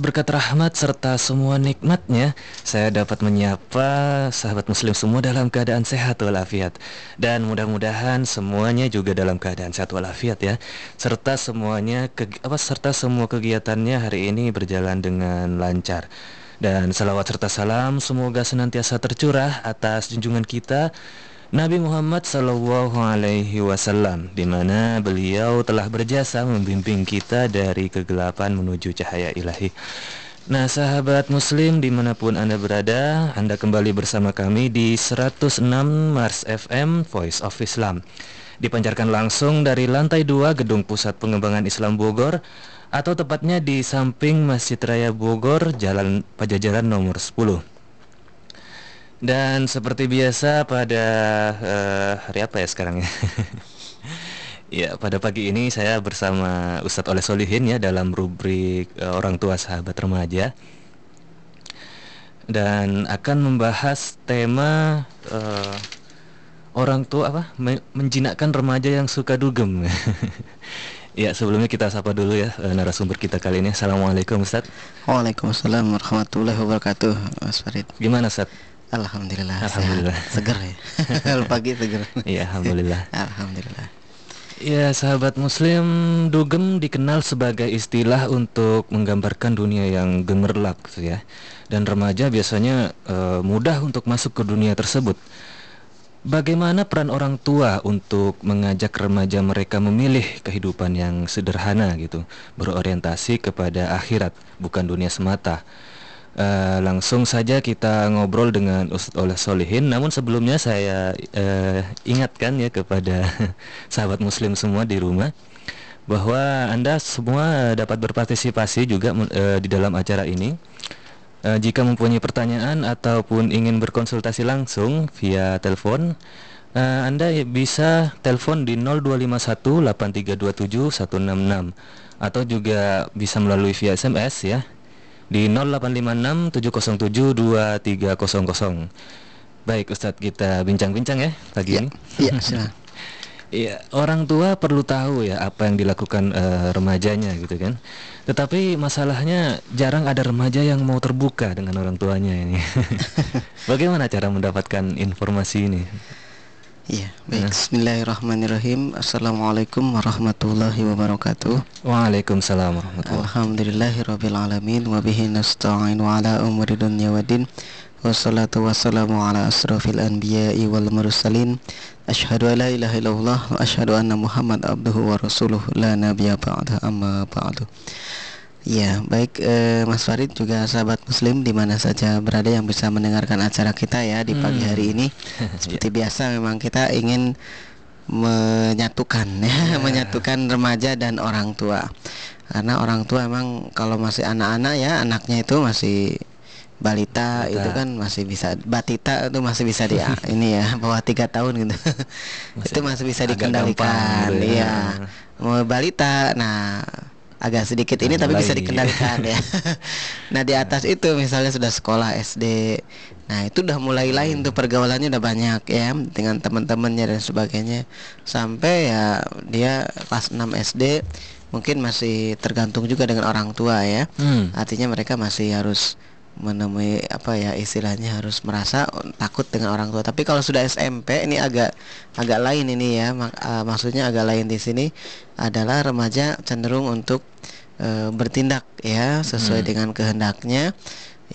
Berkat rahmat serta semua nikmatnya, saya dapat menyapa sahabat muslim semua dalam keadaan sehat walafiat. Dan mudah-mudahan semuanya juga dalam keadaan sehat walafiat ya. Serta semuanya ke, apa serta semua kegiatannya hari ini berjalan dengan lancar. Dan salawat serta salam semoga senantiasa tercurah atas junjungan kita Nabi Muhammad Sallallahu Alaihi Wasallam, di mana beliau telah berjasa membimbing kita dari kegelapan menuju cahaya ilahi. Nah, sahabat Muslim di mana pun anda berada, anda kembali bersama kami di 106 Mars FM Voice of Islam. Dipancarkan langsung dari lantai 2 Gedung Pusat Pengembangan Islam Bogor atau tepatnya di samping Masjid Raya Bogor, Jalan Pajajaran nomor 10. Dan seperti biasa pada uh, hari apa ya sekarang ya? ya pada pagi ini saya bersama Ustadz Oleh Solihin ya dalam rubrik uh, orang tua sahabat remaja dan akan membahas tema uh, orang tua apa menjinakkan remaja yang suka dugem. ya sebelumnya kita sapa dulu ya narasumber kita kali ini. Assalamualaikum Ustadz. Waalaikumsalam warahmatullahi wabarakatuh Mas Farid. Gimana Ustadz? Alhamdulillah. Alhamdulillah. Sehat. Seger ya. Pagi seger. Iya, alhamdulillah. alhamdulillah. Ya, sahabat muslim, dugem dikenal sebagai istilah untuk menggambarkan dunia yang gemerlap gitu ya. Dan remaja biasanya e, mudah untuk masuk ke dunia tersebut. Bagaimana peran orang tua untuk mengajak remaja mereka memilih kehidupan yang sederhana gitu, berorientasi kepada akhirat, bukan dunia semata. Uh, langsung saja kita ngobrol dengan Ustadz Oleh Solihin. Namun sebelumnya saya uh, ingatkan ya kepada sahabat Muslim semua di rumah bahwa anda semua dapat berpartisipasi juga uh, di dalam acara ini. Uh, jika mempunyai pertanyaan ataupun ingin berkonsultasi langsung via telepon, uh, anda bisa telepon di 0251 8327 166 atau juga bisa melalui via SMS ya di 0856 Baik Ustadz kita bincang-bincang ya pagi ya, ini. Iya, Iya, orang tua perlu tahu ya apa yang dilakukan uh, remajanya gitu kan. Tetapi masalahnya jarang ada remaja yang mau terbuka dengan orang tuanya ini. Bagaimana cara mendapatkan informasi ini? Iya, baik. Nah. Bismillahirrahmanirrahim. Assalamualaikum warahmatullahi wabarakatuh. Waalaikumsalam warahmatullahi. Alhamdulillahirabbil alamin wa bihi nasta'in wa ala umuri dunya waddin. Wassalatu wassalamu ala asrafil anbiya'i wal mursalin. Asyhadu an la ilaha illallah wa asyhadu anna Muhammad abduhu wa rasuluh la nabiyya ba'da amma ba'du. Ya, baik eh, Mas Farid juga sahabat muslim di mana saja berada yang bisa mendengarkan acara kita ya di pagi hmm. hari ini. Seperti yeah. biasa memang kita ingin menyatukan ya, yeah. menyatukan remaja dan orang tua. Karena orang tua emang kalau masih anak-anak ya, anaknya itu masih balita Bata. itu kan masih bisa batita itu masih bisa dia ini ya bawah tiga tahun gitu masih itu masih bisa dikendalikan gitu ya. iya mau balita nah agak sedikit ini tapi bisa dikendalikan ya. nah di atas itu misalnya sudah sekolah SD, nah itu udah mulai lain tuh pergaulannya udah banyak ya dengan teman-temannya dan sebagainya sampai ya dia kelas 6 SD mungkin masih tergantung juga dengan orang tua ya. Hmm. Artinya mereka masih harus menemui apa ya istilahnya harus merasa takut dengan orang tua. Tapi kalau sudah SMP ini agak agak lain ini ya. Mak, uh, maksudnya agak lain di sini adalah remaja cenderung untuk uh, bertindak ya sesuai hmm. dengan kehendaknya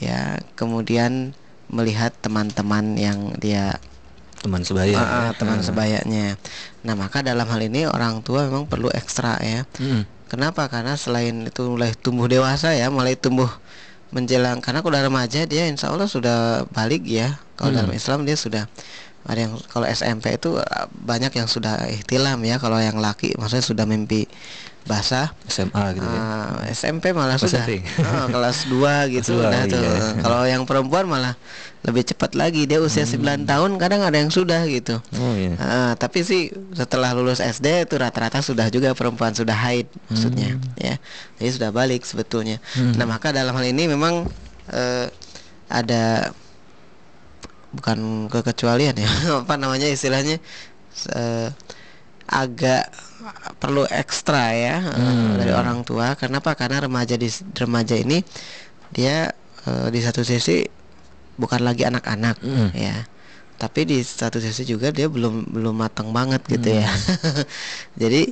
ya. Kemudian melihat teman-teman yang dia teman sebaya uh, teman hmm. sebayanya. Nah, maka dalam hal ini orang tua memang perlu ekstra ya. Hmm. Kenapa? Karena selain itu mulai tumbuh dewasa ya, mulai tumbuh menjelang karena kalau remaja dia insya Allah sudah balik ya kalau hmm. dalam Islam dia sudah ada yang kalau SMP itu uh, banyak yang sudah ihtilam ya kalau yang laki maksudnya sudah mimpi basah SMA gitu ya. Uh, ah, SMP malah sudah oh, kelas 2 gitu nah, tuh. Iya. Kalau yang perempuan malah lebih cepat lagi dia usia hmm. 9 tahun kadang ada yang sudah gitu. Oh, iya. uh, tapi sih setelah lulus SD itu rata-rata sudah juga perempuan sudah haid maksudnya hmm. ya. Jadi sudah balik sebetulnya. Hmm. Nah, maka dalam hal ini memang uh, ada bukan kekecualian ya apa namanya istilahnya uh, agak perlu ekstra ya eh, Hmm. dari orang tua. Kenapa? Karena remaja di remaja ini dia eh, di satu sisi bukan lagi anak-anak Hmm. ya. Tapi di satu sisi juga dia belum belum matang banget gitu ya. Jadi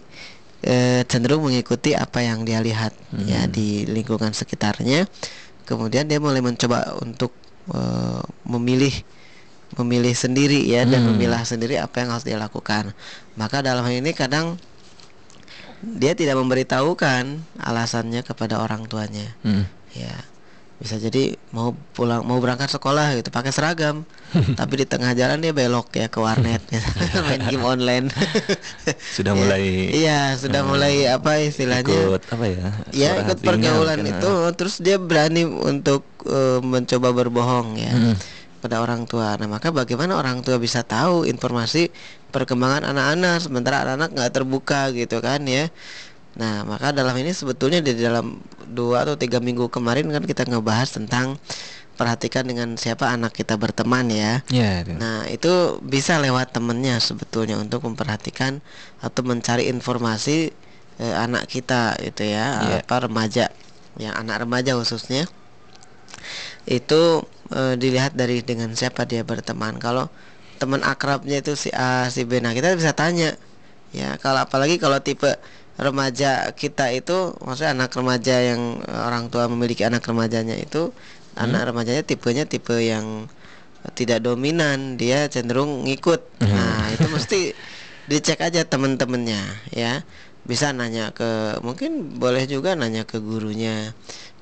eh, cenderung mengikuti apa yang dia lihat ya di lingkungan sekitarnya. Kemudian dia mulai mencoba untuk eh, memilih memilih sendiri ya dan Hmm. memilah sendiri apa yang harus dia lakukan. Maka dalam hal ini kadang dia tidak memberitahukan alasannya kepada orang tuanya. Hmm. Ya. Bisa jadi mau pulang mau berangkat sekolah gitu pakai seragam. tapi di tengah jalan dia belok ya ke warnet main game online. Sudah Ya, mulai Iya, sudah mulai apa istilahnya? ikut apa ya? Ya ikut pergaulan mungkin, itu ah. terus dia berani untuk eh, mencoba berbohong ya Mm. pada orang tua. Nah maka bagaimana orang tua bisa tahu informasi perkembangan anak-anak sementara anak-anak nggak terbuka gitu kan ya. Nah maka dalam ini sebetulnya di dalam dua atau tiga minggu kemarin kan kita ngebahas tentang perhatikan dengan siapa anak kita berteman ya. Ya, itu. Nah itu bisa lewat temennya sebetulnya untuk memperhatikan atau mencari informasi eh, anak kita gitu ya Iya. apa remaja yang anak remaja khususnya itu eh, dilihat dari dengan siapa dia berteman kalau teman akrabnya itu si A si B. Nah kita bisa tanya. Ya kalau apalagi kalau tipe remaja kita itu maksudnya anak remaja yang orang tua memiliki anak remajanya itu anak remajanya tipenya tipe yang tidak dominan dia cenderung ngikut. Nah itu mesti dicek aja temen-temennya ya. Bisa nanya ke mungkin boleh juga nanya ke gurunya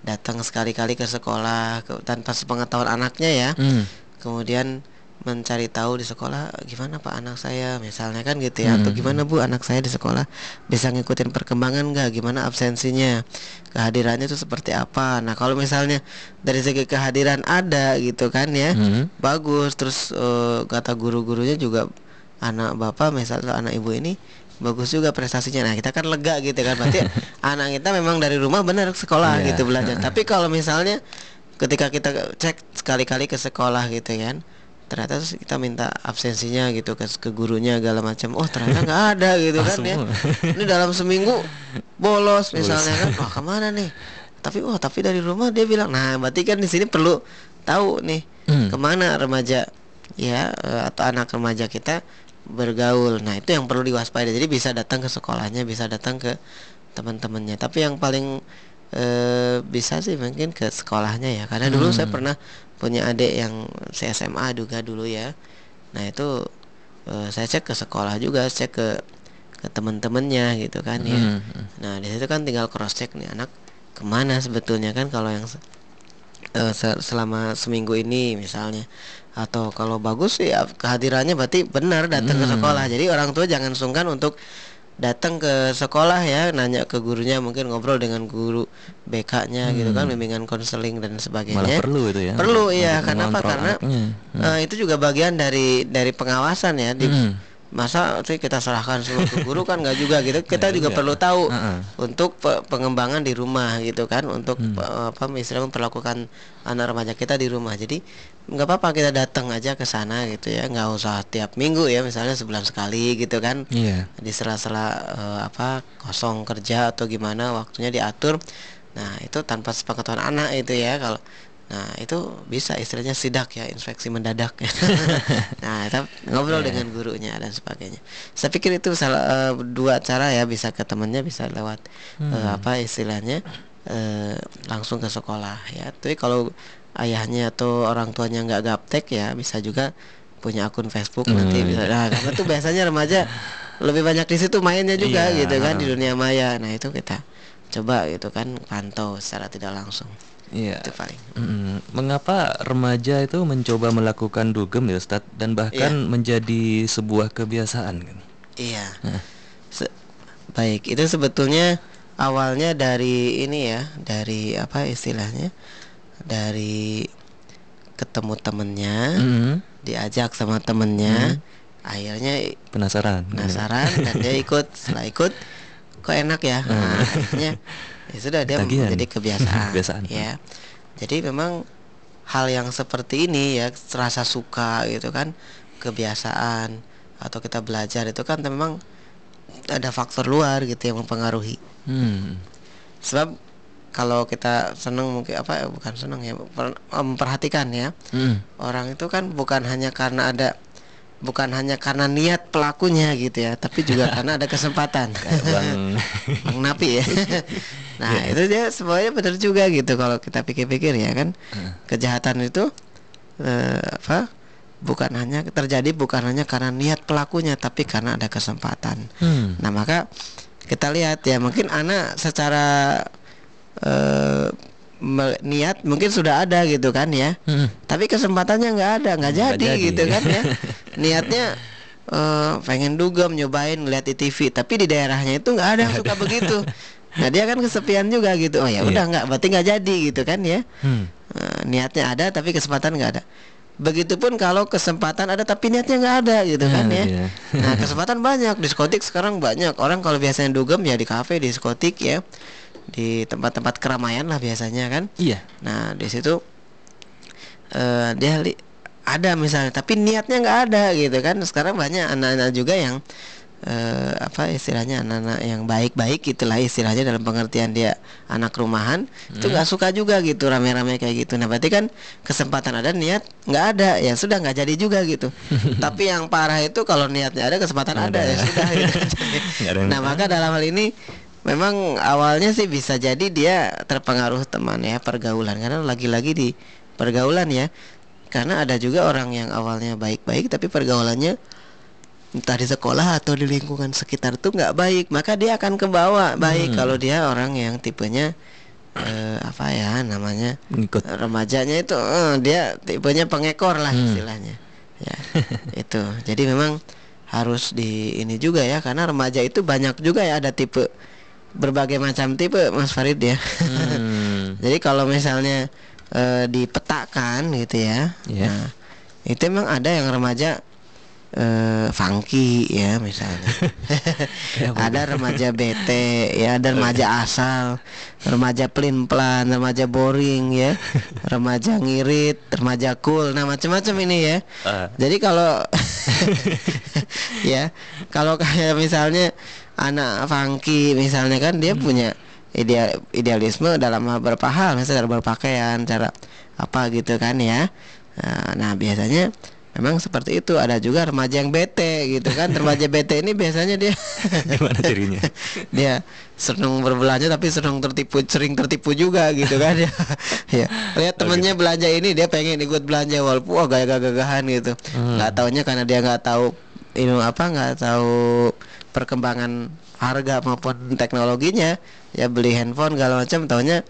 datang sekali-kali ke sekolah ke- tanpa sepengetahuan anaknya ya. Hmm. kemudian mencari tahu di sekolah gimana pak anak saya? Misalnya kan gitu ya atau Hmm. gimana bu anak saya di sekolah bisa ngikutin perkembangan nggak? Gimana absensinya? Kehadirannya itu seperti apa? Nah kalau misalnya dari segi kehadiran ada gitu kan ya Hmm. bagus. Terus eh, kata guru-gurunya juga anak bapak misalnya anak ibu ini bagus juga prestasinya. Nah kita kan lega gitu kan berarti anak kita memang dari rumah benar sekolah Iya. gitu belajar. Tapi kalau misalnya ketika kita cek sekali-kali ke sekolah gitu kan ternyata terus kita minta absensinya gitu ke, ke gurunya segala macam. Oh ternyata nggak ada gitu Ah, kan ya. ini dalam seminggu bolos misalnya kan. Wah ke mana nih? Tapi wah tapi dari rumah dia bilang nah berarti kan di sini perlu tahu nih Hmm. ke mana remaja ya eh, atau anak remaja kita bergaul. Nah itu yang perlu diwaspadai. Jadi bisa datang ke sekolahnya bisa datang ke teman-temannya. Tapi yang paling eh, bisa sih mungkin ke sekolahnya ya. Karena dulu saya Hmm. pernah punya adik yang si SMA juga dulu ya nah itu eh, saya cek ke sekolah juga cek ke ke teman-temannya gitu kan ya Hmm, hmm. Nah di situ kan tinggal cross check nih anak ke mana sebetulnya kan kalau yang se- selama seminggu ini misalnya atau kalau bagus sih ya kehadirannya berarti benar datang ke Hmm. sekolah jadi orang tua jangan sungkan untuk datang ke sekolah ya nanya ke gurunya mungkin ngobrol dengan guru BK-nya gitu kan bimbingan konseling dan Malah sebagainya perlu itu ya. Perlu, iya. Kenapa? Karena, anaknya. Hmm. Eh, itu juga bagian dari dari pengawasan ya di Hmm. Masa sih kita serahkan semua ke guru kan nggak juga gitu kita juga juga. perlu tahu Heeh. untuk pe- pengembangan di rumah gitu kan untuk Hmm. apa istilahnya memperlakukan anak remaja kita di rumah jadi nggak apa-apa kita datang aja ke sana gitu ya nggak usah tiap minggu ya misalnya sebulan sekali gitu kan Iya. di sela-sela eh, apa kosong kerja atau gimana waktunya diatur nah itu tanpa sepengetahuan anak itu ya kalau nah itu bisa istilahnya sidak ya inspeksi mendadak. Nah kita ngobrol Iya. dengan gurunya dan sebagainya. Saya pikir itu salah eh, dua cara ya bisa ke temannya bisa lewat eh, Hmm. apa istilahnya eh, langsung ke sekolah ya. Tapi kalau ayahnya atau orang tuanya nggak gaptek ya bisa juga punya akun Facebook Hmm, nanti bisa. Nah karena tuh biasanya remaja lebih banyak di situ mainnya juga Iya, gitu kan di dunia maya. Nah itu kita coba gitu kan pantau secara tidak langsung Iya. itu paling. Mm, Mengapa remaja itu mencoba melakukan dugem ya Ustadz? Dan bahkan Iya. menjadi sebuah kebiasaan kan? iya. Nah. Se- baik. Itu sebetulnya awalnya dari ini ya dari apa istilahnya? Dari ketemu temennya Mm, diajak sama temennya. Akhirnya Penasaran. penasaran dan dia ikut. Setelah ikut kok enak ya? Nah, akhirnya ya sudah dia Ketagihan. menjadi kebiasaan, Kebiasaan. ya jadi memang hal yang seperti ini ya rasa suka gitu kan kebiasaan atau kita belajar itu kan memang ada faktor luar gitu yang mempengaruhi Hmm. sebab kalau kita seneng mungkin apa bukan seneng ya per- memperhatikan ya Hmm. orang itu kan bukan hanya karena ada bukan hanya karena niat pelakunya gitu ya tapi juga karena ada kesempatan Bang. Bang Napi ya nah Iya. itu dia semuanya benar juga gitu kalau kita pikir-pikir ya kan kejahatan itu eh, apa bukan hanya terjadi bukan hanya karena niat pelakunya tapi karena ada kesempatan Hmm. Nah maka kita lihat ya mungkin anak secara eh, niat mungkin sudah ada gitu kan ya, Hmm. tapi kesempatannya nggak ada nggak jadi, jadi. gitu kan ya. Niatnya eh, pengen dugem nyobain lihat di TV, tapi di daerahnya itu nggak ada yang suka begitu. Nah dia kan kesepian juga gitu. Oh ya Iya. udah nggak berarti nggak jadi gitu kan ya. Hmm. Eh, niatnya ada tapi kesempatan nggak ada. Begitupun kalau kesempatan ada tapi niatnya nggak ada gitu kan Nah, ya. iya. Nah kesempatan banyak diskotik sekarang banyak orang kalau biasanya dugem ya di kafe, di diskotik ya, di tempat-tempat keramaian lah biasanya kan. Iya. Nah di situ eh dia li- ada misalnya tapi niatnya nggak ada gitu kan. Sekarang banyak anak-anak juga yang eh, apa istilahnya anak-anak yang baik-baik gitulah istilahnya dalam pengertian dia anak rumahan itu nggak suka juga gitu rame-rame kayak gitu nah berarti kan kesempatan ada niat nggak ada ya sudah nggak jadi juga gitu tapi yang parah itu kalau niatnya ada kesempatan ada, Ada. ya sudah gitu. Nah maka dalam hal ini memang awalnya sih bisa jadi dia terpengaruh teman ya pergaulan karena lagi-lagi di pergaulan ya karena ada juga orang yang awalnya baik-baik tapi pergaulannya entah di sekolah atau di lingkungan sekitar tuh nggak baik maka dia akan ke bawah baik Hmm. kalau dia orang yang tipenya eh, apa ya namanya Ngikut. remajanya itu eh, dia tipenya pengekor lah Hmm. istilahnya ya itu jadi memang harus di ini juga ya karena remaja itu banyak juga ya ada tipe berbagai macam tipe Mas Farid ya Hmm. jadi kalau misalnya eh, dipetakan gitu ya Iya. nah itu emang ada yang remaja eh funky ya misalnya ada remaja bete ya ada remaja asal remaja pelin pelan remaja boring ya remaja ngirit remaja cool nah macam-macam ini ya Ah. jadi kalau ya kalau kayak misalnya anak funky misalnya kan dia punya ideal idealisme dalam beberapa hal misalnya dalam berpakaian cara apa gitu kan ya. Nah, nah biasanya memang seperti itu. Ada juga remaja yang bete gitu kan. Remaja bete ini biasanya dia Gimana cirinya? dia senang berbelanja tapi senang tertipu sering tertipu juga gitu kan ya. Ya lihat temennya belanja ini dia pengen ikut belanja walaupun wah gaya-gagahan gitu. Hmm. nggak taunya karena dia nggak tahu ini apa nggak tahu perkembangan harga maupun teknologinya ya beli handphone segala macam taunya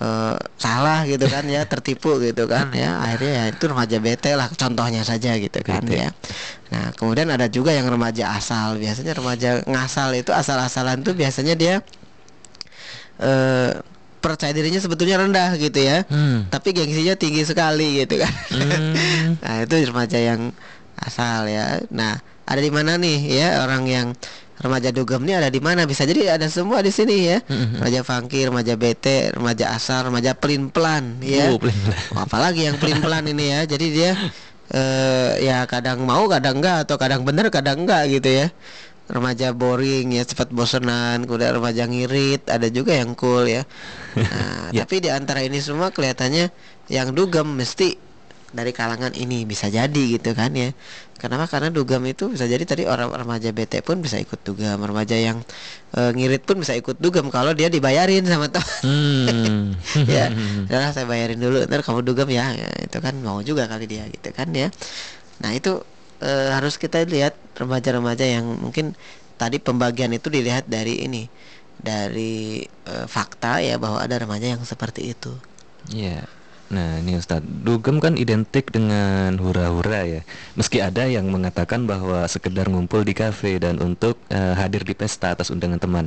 eh, salah gitu kan ya tertipu gitu kan ya. Akhirnya ya itu remaja bete lah contohnya saja gitu kan ya. Nah kemudian ada juga yang remaja asal. Biasanya remaja ngasal itu asal-asalan tuh biasanya dia eh percaya dirinya sebetulnya rendah gitu ya. Hmm. tapi gengsinya tinggi sekali gitu kan. Hmm. nah itu remaja yang asal ya. Nah ada di mana nih ya orang yang remaja dugem ini ada di mana? Bisa jadi ada semua di sini ya. Mhm. remaja funky remaja bete remaja asal remaja pelin pelan ya. Oh, pelin-pelan. apalagi yang pelin pelan ini ya. Jadi dia eh ya kadang mau kadang enggak atau kadang bener kadang enggak gitu ya. Remaja boring ya cepat bosenan kemudian remaja ngirit ada juga yang cool ya. Nah, Ya. tapi di antara ini semua kelihatannya yang dugem mesti dari kalangan ini bisa jadi gitu kan ya kenapa karena dugem itu bisa jadi tadi orang remaja bete pun bisa ikut dugem remaja yang eh, ngirit pun bisa ikut dugem kalau dia dibayarin sama teman Hmm. ya udah saya bayarin dulu ntar kamu dugem ya. Ya, itu kan mau juga kali dia gitu kan ya nah itu eh, harus kita lihat remaja-remaja yang mungkin tadi pembagian itu dilihat dari ini dari eh, fakta ya bahwa ada remaja yang seperti itu Iya. Nah, ini Ustadz, dugem kan identik dengan hura-hura ya. Meski ada yang mengatakan bahwa sekedar ngumpul di kafe dan untuk eh, hadir di pesta atas undangan teman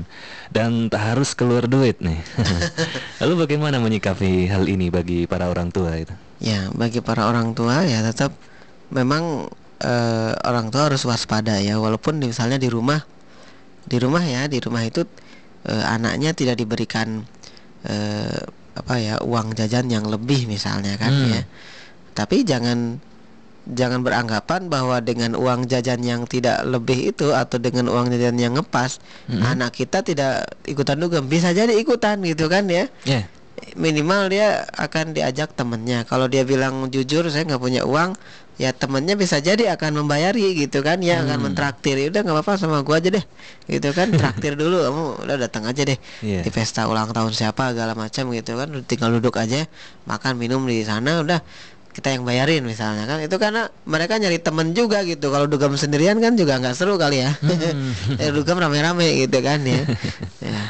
dan tak harus keluar duit nih. Lalu bagaimana menyikapi hal ini bagi para orang tua itu? ya bagi para orang tua ya tetap memang eh, orang tua harus waspada ya walaupun misalnya di rumah di rumah ya di rumah itu eh, anaknya tidak diberikan apa ya uang jajan yang lebih misalnya kan Hmm. ya tapi jangan jangan beranggapan bahwa dengan uang jajan yang tidak lebih itu atau dengan uang jajan yang ngepas Mm-mm. anak kita tidak ikutan dugem bisa jadi ikutan gitu kan ya Ya. minimal dia akan diajak temennya kalau dia bilang jujur saya nggak punya uang ya temennya bisa jadi akan membayari gitu kan. Ya akan Hmm. mentraktir. Ya udah nggak apa-apa sama gua aja deh. Gitu kan traktir dulu. Kamu udah datang aja deh. Iya. di pesta ulang tahun siapa segala macam gitu kan. Tinggal duduk aja makan minum di sana udah. Kita yang bayarin misalnya kan. Itu karena mereka nyari temen juga gitu. Kalau dugem sendirian kan juga nggak seru kali ya. Hmm. ya dugem rame-rame gitu kan ya, Ya.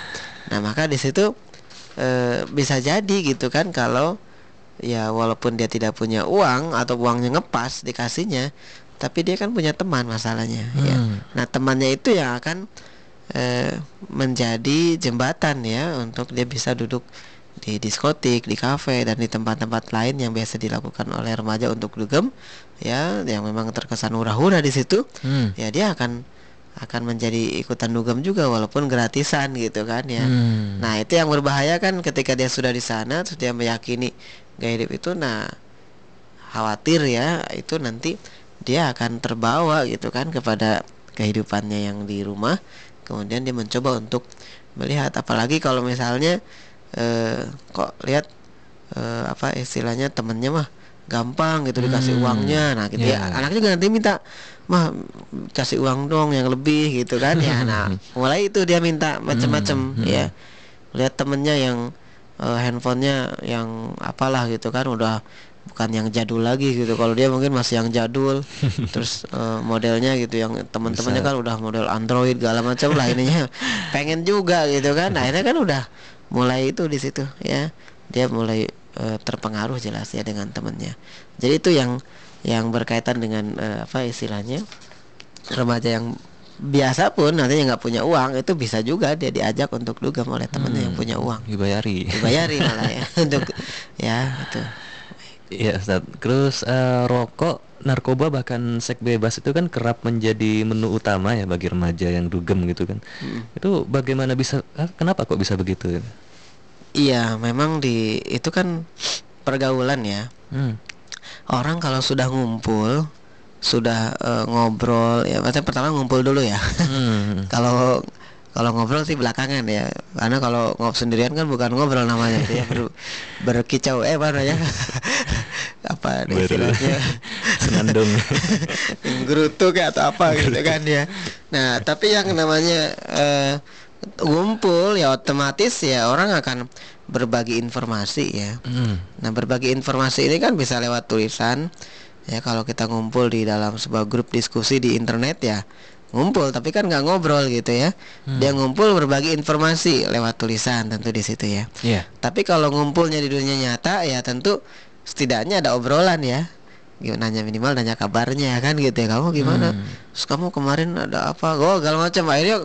nah maka di situ eh, bisa jadi gitu kan kalau ya walaupun dia tidak punya uang atau uangnya ngepas dikasihnya tapi dia kan punya teman masalahnya ya Hmm. nah temannya itu yang akan eh, menjadi jembatan ya untuk dia bisa duduk di diskotik, di kafe dan di tempat-tempat lain yang biasa dilakukan oleh remaja untuk dugem ya yang memang terkesan hura-hura di situ Hmm. ya dia akan akan menjadi ikutan dugem juga walaupun gratisan gitu kan ya. Hmm. Nah, itu yang berbahaya kan ketika dia sudah di sana terus dia meyakini gaya hidup itu nah khawatir ya itu nanti dia akan terbawa gitu kan kepada kehidupannya yang di rumah. Kemudian dia mencoba untuk melihat apalagi kalau misalnya eh, kok lihat eh, apa istilahnya temennya mah gampang gitu dikasih Hmm, uangnya. Nah gitu ya. ya. anak juga nanti minta mah kasih uang dong yang lebih gitu kan. Ya nah mulai itu dia minta macam-macam Hmm, hmm. ya. Lihat temennya yang eh, handphonenya yang apalah gitu kan udah bukan yang jadul lagi gitu. Kalau dia mungkin masih yang jadul terus eh, modelnya gitu yang teman-temannya kan udah model Android segala macam lah ininya. Pengen juga gitu kan. Nah, akhirnya kan udah mulai itu di situ ya. Dia mulai eh, terpengaruh jelas ya dengan temennya. Jadi itu yang yang berkaitan dengan eh, apa istilahnya remaja yang biasa pun nantinya nggak punya uang itu bisa juga dia diajak untuk dugem oleh temennya yang Hmm. punya uang Dibayari. dibayari malah ya untuk ya itu Iya, Ustaz. Terus eh, rokok, narkoba bahkan seks bebas itu kan kerap menjadi menu utama ya bagi remaja yang dugem gitu kan. Mm. Itu bagaimana bisa ah, kenapa kok bisa begitu? iya memang di itu kan pergaulan ya Hmm. orang kalau sudah ngumpul sudah eh, ngobrol ya maksudnya pertama ngumpul dulu ya Hmm. kalau kalau ngobrol sih belakangan ya karena kalau ngobrol sendirian kan bukan ngobrol namanya ya ber, berkicau eh mana ya apa istilahnya Senandung. gerutu kayak atau apa gitu kan ya nah tapi yang namanya eh, ngumpul ya otomatis ya orang akan berbagi informasi ya Hmm. Nah, berbagi informasi ini kan bisa lewat tulisan. Ya, kalau kita ngumpul di dalam sebuah grup diskusi di internet ya ngumpul, tapi kan nggak ngobrol gitu ya. Dia ngumpul berbagi informasi lewat tulisan tentu di situ ya. Iya. Tapi kalau ngumpulnya di dunia nyata ya tentu setidaknya ada obrolan ya. Gimana nanya minimal nanya kabarnya kan gitu ya. Kamu gimana? Hmm. Terus kamu kemarin ada apa? Oh, segala macam. Akhirnya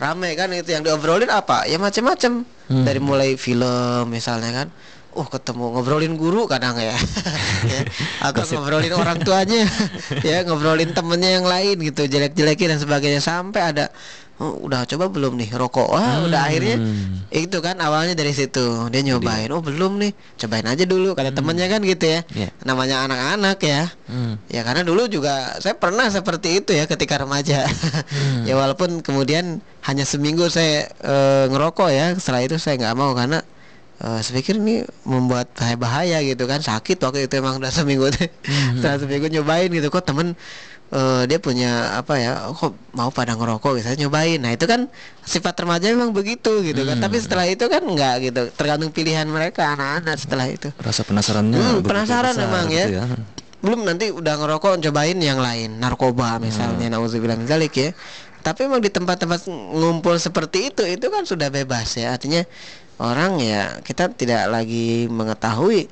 rame kan itu yang diobrolin apa? Ya macam-macam. Hmm. Dari mulai film misalnya kan. Oh ketemu ngobrolin guru kadang ya, ya. atau ngobrolin orang tuanya, ya ngobrolin temennya yang lain gitu, jelek-jelekin dan sebagainya sampai ada, oh, udah coba belum nih rokok, wah udah akhirnya Hmm. itu kan awalnya dari situ dia nyobain, oh belum nih, cobain aja dulu kata temennya kan gitu ya, Iya. namanya anak-anak ya, Hmm. ya karena dulu juga saya pernah seperti itu ya ketika remaja, Hmm. ya walaupun kemudian hanya seminggu saya eh, ngerokok ya, setelah itu saya nggak mau karena eh, saya pikir ini membuat bahaya bahaya gitu kan. Sakit waktu itu emang udah seminggu teh. Hmm. setelah seminggu nyobain gitu. Kok temen eh, dia punya apa ya kok mau pada ngerokok gitu saya nyobain. Nah itu kan sifat remaja memang begitu gitu kan. Hmm. tapi setelah itu kan enggak gitu. Tergantung pilihan mereka anak-anak setelah itu. Rasa penasarannya Hmm, penasaran besar memang gitu ya. belum nanti udah ngerokok cobain yang lain. Narkoba misalnya nauzubillah min dzalik ya tapi memang di tempat-tempat ngumpul seperti itu itu kan sudah bebas ya. Artinya orang ya kita tidak lagi mengetahui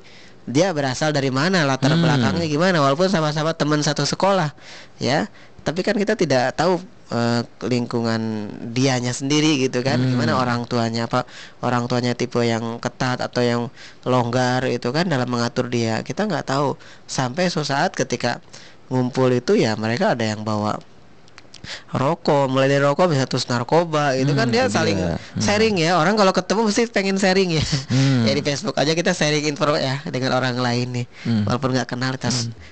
dia berasal dari mana latar Hmm. belakangnya gimana walaupun sama-sama teman satu sekolah ya. Tapi kan kita tidak tahu eh, lingkungan dianya sendiri gitu kan. Hmm. gimana orang tuanya apa orang tuanya tipe yang ketat atau yang longgar itu kan dalam mengatur dia. Kita nggak tahu. Sampai suatu saat ketika ngumpul itu ya mereka ada yang bawa rokok mulai dari rokok bisa terus narkoba itu kan Hmm, dia itu saling. Hmm. sharing ya orang kalau ketemu mesti pengen sharing ya Hmm. ya di Facebook aja kita sharing info ya dengan orang lain nih Hmm. walaupun nggak kenal kita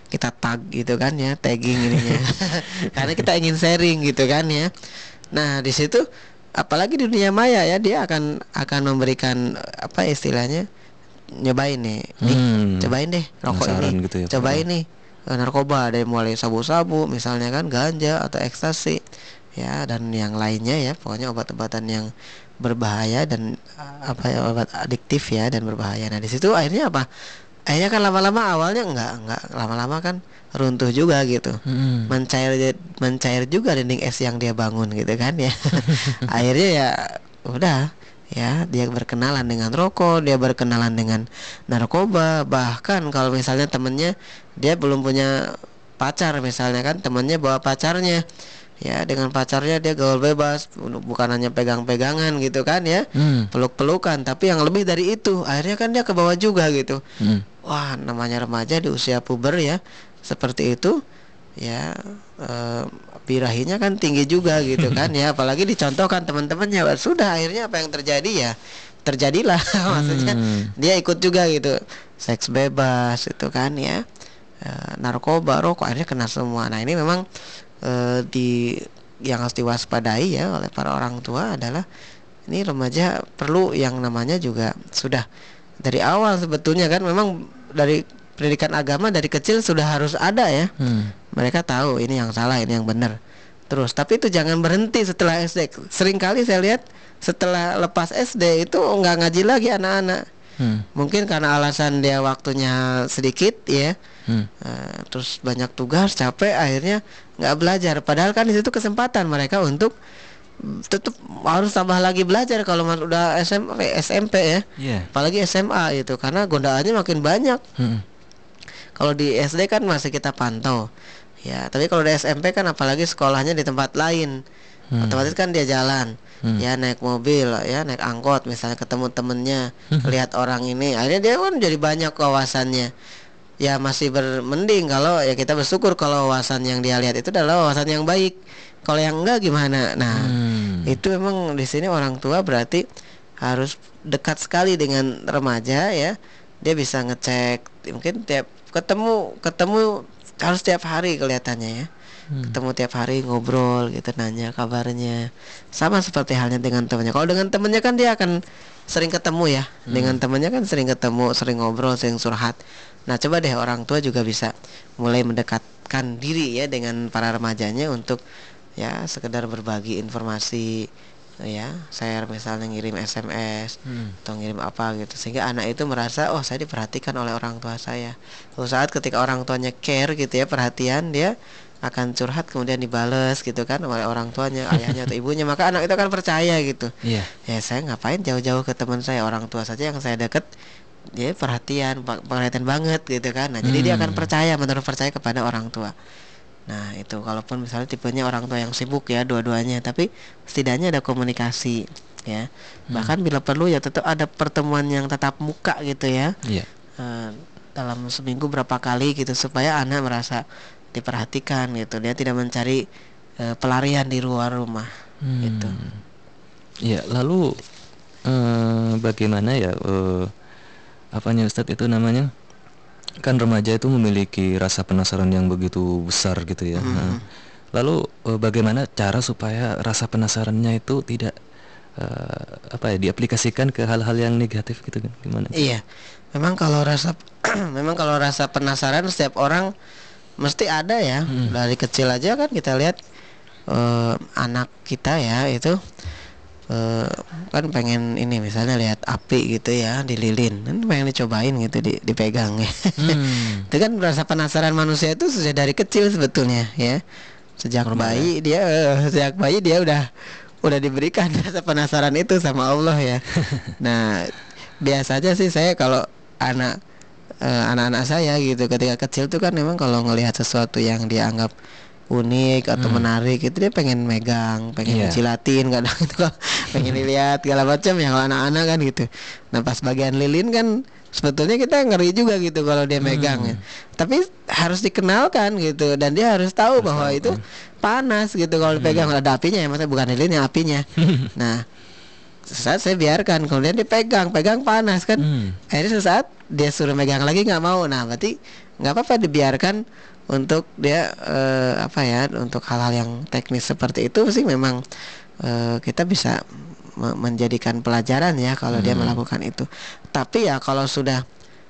kita tag gitu kan ya tagging ininya karena kita ingin sharing gitu kan ya nah di situ apalagi di dunia maya ya dia akan akan memberikan apa istilahnya nyobain nih nih Hmm. cobain deh rokok Penasaran ini gitu ya, cobain nih narkoba dari mulai sabu-sabu misalnya kan ganja atau ekstasi. Ya dan yang lainnya ya pokoknya obat-obatan yang berbahaya dan eh, apa ya obat adiktif ya dan berbahaya. Nah di situ akhirnya apa? Akhirnya kan lama-lama awalnya enggak enggak lama-lama kan runtuh juga gitu. Hmm. mencair mencair juga dinding es yang dia bangun gitu kan ya. Akhirnya ya udah ya dia berkenalan dengan rokok dia berkenalan dengan narkoba. Bahkan kalau misalnya temennya dia belum punya pacar misalnya kan temennya bawa pacarnya. Ya dengan pacarnya dia gaul bebas bu- bukan hanya pegang-pegangan gitu kan ya. Hmm. peluk-pelukan tapi yang lebih dari itu akhirnya kan dia ke bawah juga gitu. Hmm. wah namanya remaja di usia puber ya seperti itu ya eh, birahinya kan tinggi juga gitu kan ya. Apalagi dicontohkan teman-temannya sudah akhirnya apa yang terjadi ya terjadilah. Maksudnya Hmm. dia ikut juga gitu. Seks bebas itu kan ya. Eh, narkoba rokok akhirnya kena semua. Nah ini memang eh, di yang harus diwaspadai ya oleh para orang tua adalah ini remaja perlu yang namanya juga sudah dari awal sebetulnya kan memang dari pendidikan agama dari kecil sudah harus ada ya. Hmm. Mereka tahu ini yang salah ini yang benar terus tapi itu jangan berhenti setelah SD sering kali saya lihat setelah lepas SD itu nggak ngaji lagi anak-anak Hmm. mungkin karena alasan dia waktunya sedikit ya Hmm. Eh, terus banyak tugas capek akhirnya nggak belajar padahal kan di situ kesempatan mereka untuk tetap harus tambah lagi belajar kalau mas udah SMP SMP ya Iya. apalagi SMA itu karena godaannya makin banyak Hmm. kalau di SD kan masih kita pantau ya tapi kalau di SMP kan apalagi sekolahnya di tempat lain. Hmm. otomatis kan dia jalan. Hmm. ya naik mobil ya naik angkot misalnya ketemu temennya lihat orang ini. Akhirnya dia kan jadi banyak wawasannya. Ya masih bermending kalau ya kita bersyukur kalau wawasan yang dia lihat itu adalah wawasan yang baik. Kalau yang enggak gimana? Nah Hmm. itu memang di sini orang tua berarti harus dekat sekali dengan remaja ya. Dia bisa ngecek mungkin tiap ketemu ketemu harus tiap hari kelihatannya ya. Hmm. ketemu tiap hari ngobrol gitu nanya kabarnya. Sama seperti halnya dengan temannya kalau dengan temannya kan dia akan sering ketemu ya. Dengan temannya kan sering ketemu sering ngobrol sering surhat nah coba deh orang tua juga bisa mulai mendekatkan diri ya dengan para remajanya untuk ya sekedar berbagi informasi ya share misalnya ngirim SMS Hmm. atau ngirim apa gitu sehingga anak itu merasa oh saya diperhatikan oleh orang tua saya suatu saat ketika orang tuanya care gitu ya perhatian dia akan curhat kemudian dibales gitu kan oleh orang tuanya ayahnya atau ibunya maka anak itu akan percaya gitu Iya. ya saya ngapain jauh-jauh ke teman saya orang tua saja yang saya deket dia perhatian perhatian banget gitu kan nah jadi dia akan Hmm. percaya menaruh percaya kepada orang tua nah itu kalaupun misalnya tipenya orang tua yang sibuk ya dua-duanya tapi setidaknya ada komunikasi ya bahkan bila perlu ya tetap ada pertemuan yang tatap muka gitu ya Iya. Eh, dalam seminggu berapa kali gitu supaya anak merasa diperhatikan gitu dia tidak mencari eh, pelarian di luar rumah gitu Hmm. Iya, lalu eh, bagaimana ya eh, apanya Ustadz itu namanya? Kan remaja itu memiliki rasa penasaran yang begitu besar gitu ya. Nah, lalu eh, bagaimana cara supaya rasa penasarannya itu tidak eh, apa ya diaplikasikan ke hal-hal yang negatif gitu kan? Gimana? Iya, memang kalau rasa memang kalau rasa penasaran setiap orang mesti ada ya. Hmm. Dari kecil aja kan kita lihat eh, anak kita ya itu eh, kan pengen ini misalnya lihat api gitu ya di lilin, kan pengen dicobain gitu di, dipegang ya. Hmm. itu kan rasa penasaran manusia itu sudah dari kecil sebetulnya ya. Sejak Normal bayi dia eh, sejak bayi dia udah udah diberikan rasa penasaran itu sama Allah ya. nah, biasanya sih saya kalau anak eh, anak-anak saya gitu ketika kecil tuh kan memang kalau ngelihat sesuatu yang dia anggap unik atau menarik itu dia pengen megang pengen Iya. jilatin kadang itu pengen dilihat segala macam ya kalau anak-anak kan gitu. Nah pas bagian lilin kan sebetulnya kita ngeri juga gitu kalau dia megang ya. Tapi harus dikenalkan gitu dan dia harus tahu bahwa itu panas gitu kalau dipegang. Ada apinya ya maksudnya bukan lilin yang apinya. Nah sesaat saya biarkan kemudian dia pegang pegang panas kan. Hmm. akhirnya sesaat dia suruh megang lagi nggak mau. Nah berarti nggak apa-apa dibiarkan untuk dia eh, apa ya untuk hal-hal yang teknis seperti itu sih memang eh, kita bisa me- menjadikan pelajaran ya kalau dia melakukan itu. Tapi ya kalau sudah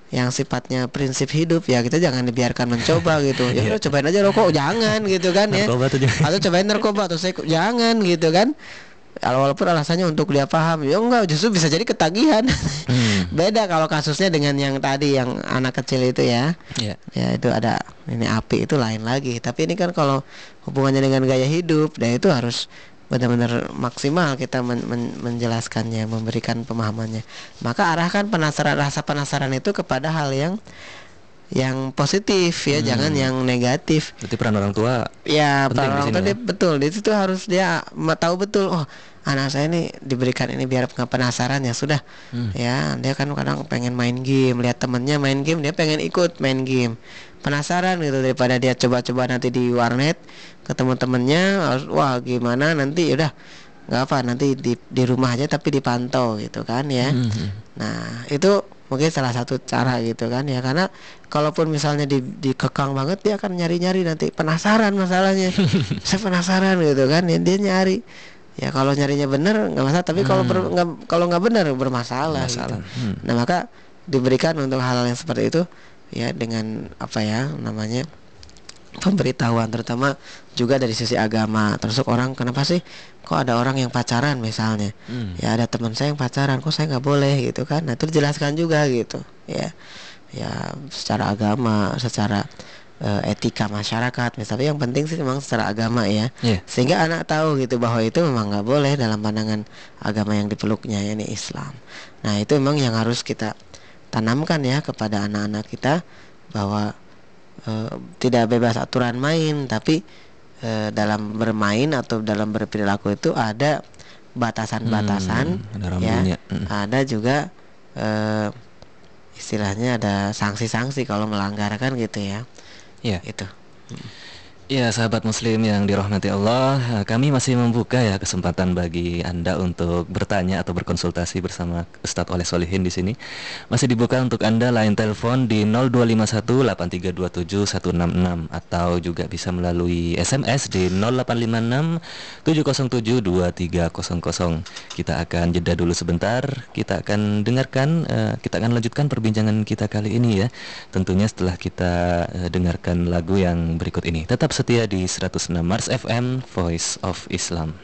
yang sifatnya prinsip hidup ya kita jangan dibiarkan mencoba gitu. Ya udah cobain aja rokok. Jangan gitu kan ya. Narkoba atau cobain narkoba atau saya jangan gitu kan walaupun alasannya untuk dia paham ya enggak justru bisa jadi ketagihan Hmm. beda kalau kasusnya dengan yang tadi yang anak kecil itu ya Ya. ya itu ada ini api itu lain lagi tapi ini kan kalau hubungannya dengan gaya hidup dan itu harus benar-benar maksimal kita men- men- menjelaskannya memberikan pemahamannya maka arahkan penasaran rasa penasaran itu kepada hal yang yang positif ya jangan yang negatif Berarti peran orang tua Ya, di orang tua ya. betul. Di situ harus dia tahu betul. Oh, anak saya ini diberikan ini biar nggak penasaran ya sudah. Hmm. Ya, dia kan kadang pengen main game, lihat temennya main game, dia pengen ikut main game. Penasaran gitu daripada dia coba-coba nanti di warnet ketemu temennya, wah gimana nanti udah nggak apa nanti di di rumah aja tapi dipantau gitu kan ya. Hmm, hmm. Nah, itu mungkin salah satu cara gitu kan ya karena kalaupun misalnya di dikekang banget dia akan nyari-nyari nanti penasaran masalahnya. Saya penasaran gitu kan ya dia nyari. Ya kalau nyarinya bener nggak masalah tapi kalau nggak kalau nggak bener bermasalah. Masalah. Gitu. Hmm. Nah, maka diberikan untuk hal-hal yang seperti itu ya dengan apa ya namanya pemberitahuan terutama juga dari sisi agama. Termasuk orang kenapa sih kok ada orang yang pacaran misalnya? Hmm. ya ada teman saya yang pacaran kok saya nggak boleh gitu kan? Nah itu dijelaskan juga gitu ya. Ya secara agama secara eh, etika masyarakat. Misalnya yang penting sih memang secara agama ya. Iya. sehingga anak tahu gitu bahwa itu memang nggak boleh dalam pandangan agama yang dipeluknya yakni Islam. Nah itu memang yang harus kita tanamkan ya kepada anak-anak kita bahwa eh, tidak bebas aturan main tapi eh, dalam bermain atau dalam berperilaku itu ada batasan-batasan Hmm, ada ya. Hmm. ada juga eh, istilahnya ada sanksi-sanksi kalau melanggar kan gitu ya Iya. itu Ya sahabat muslim yang dirahmati Allah Kami masih membuka ya kesempatan bagi Anda untuk bertanya atau berkonsultasi bersama Ustadz Oleh Solihin di sini. Masih dibuka untuk Anda line telepon di 0251 8327 166 Atau juga bisa melalui SMS di 0856 707 2300 Kita akan jeda dulu sebentar Kita akan dengarkan eh, Kita akan lanjutkan perbincangan kita kali ini ya. Tentunya setelah kita eh, dengarkan lagu yang berikut ini. Tetap setia di 106 Mars FM Voice of Islam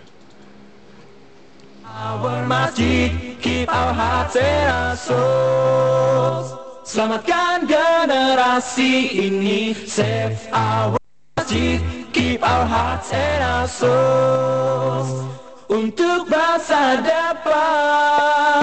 Our masjid, keep our hearts and our souls. Selamatkan generasi ini, save our masjid, keep our hearts and our souls. Untuk masa depan.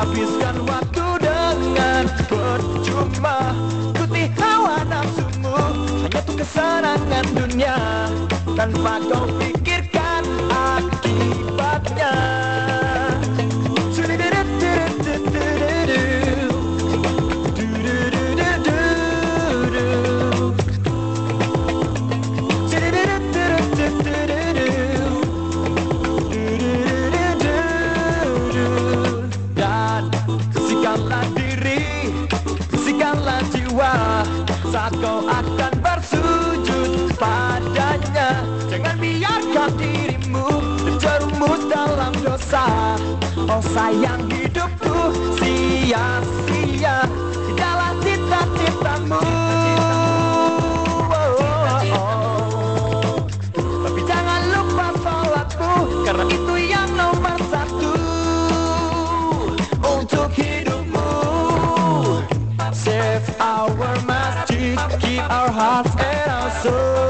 Habiskan waktu dengan percuma. Ikuti hawa nafsumu. Hanya untuk kesenangan dunia. Tanpa kau pikirkan Oh sayang hidupku sia-sia Dalam cita-citamu oh, oh, oh. Tapi jangan lupa sholatku Karena itu yang nomor satu Untuk hidupmu Save our masjid Keep our hearts and our souls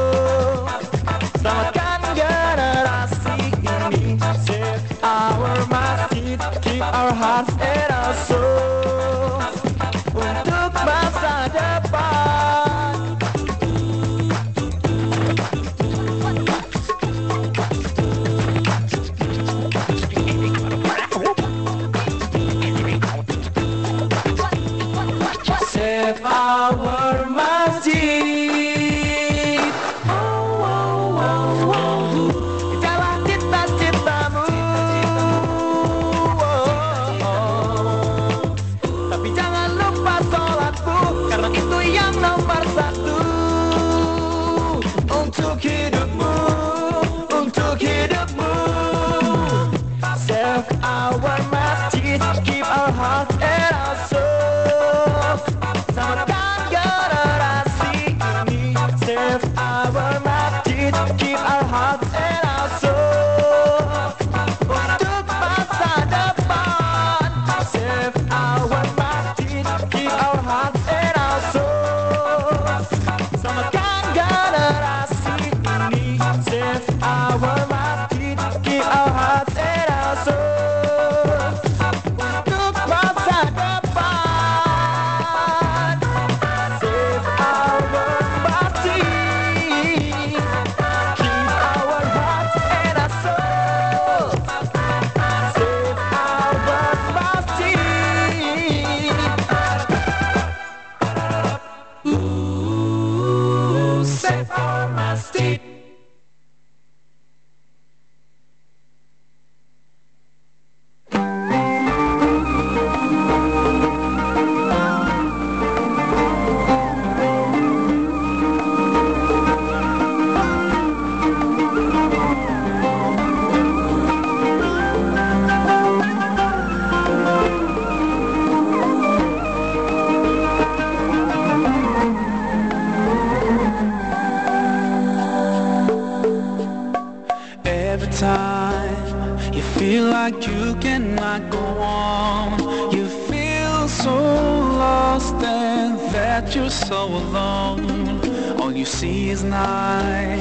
that you're so alone. All you see is night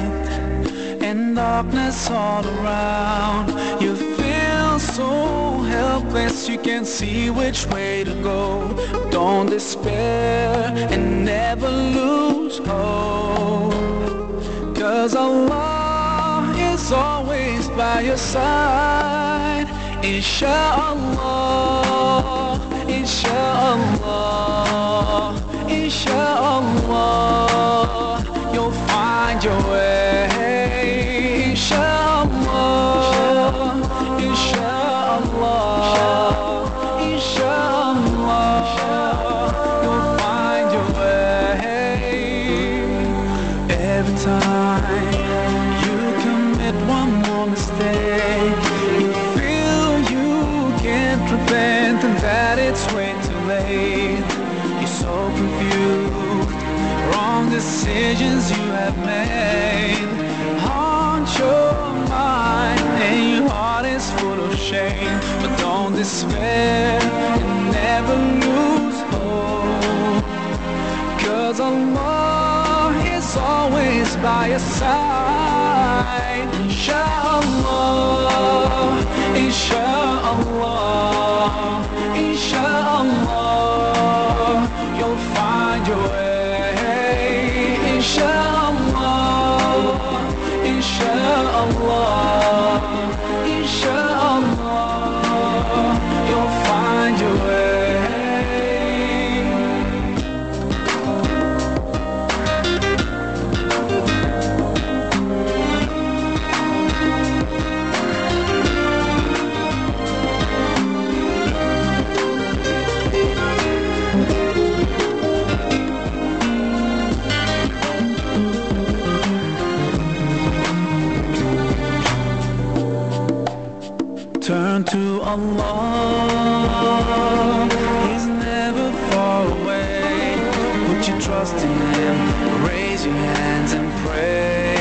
And darkness all around. You feel so helpless You can't see which way to go. Don't despair and never lose hope. Cause Allah is always by your side. Insha'Allah, Insha'Allah شاء You'll find your way. despair and never lose hope. Cause Allah is always by your side. Inshallah, Inshallah. turn to Allah. He's never far away. Put your trust in Him, raise your hands and pray.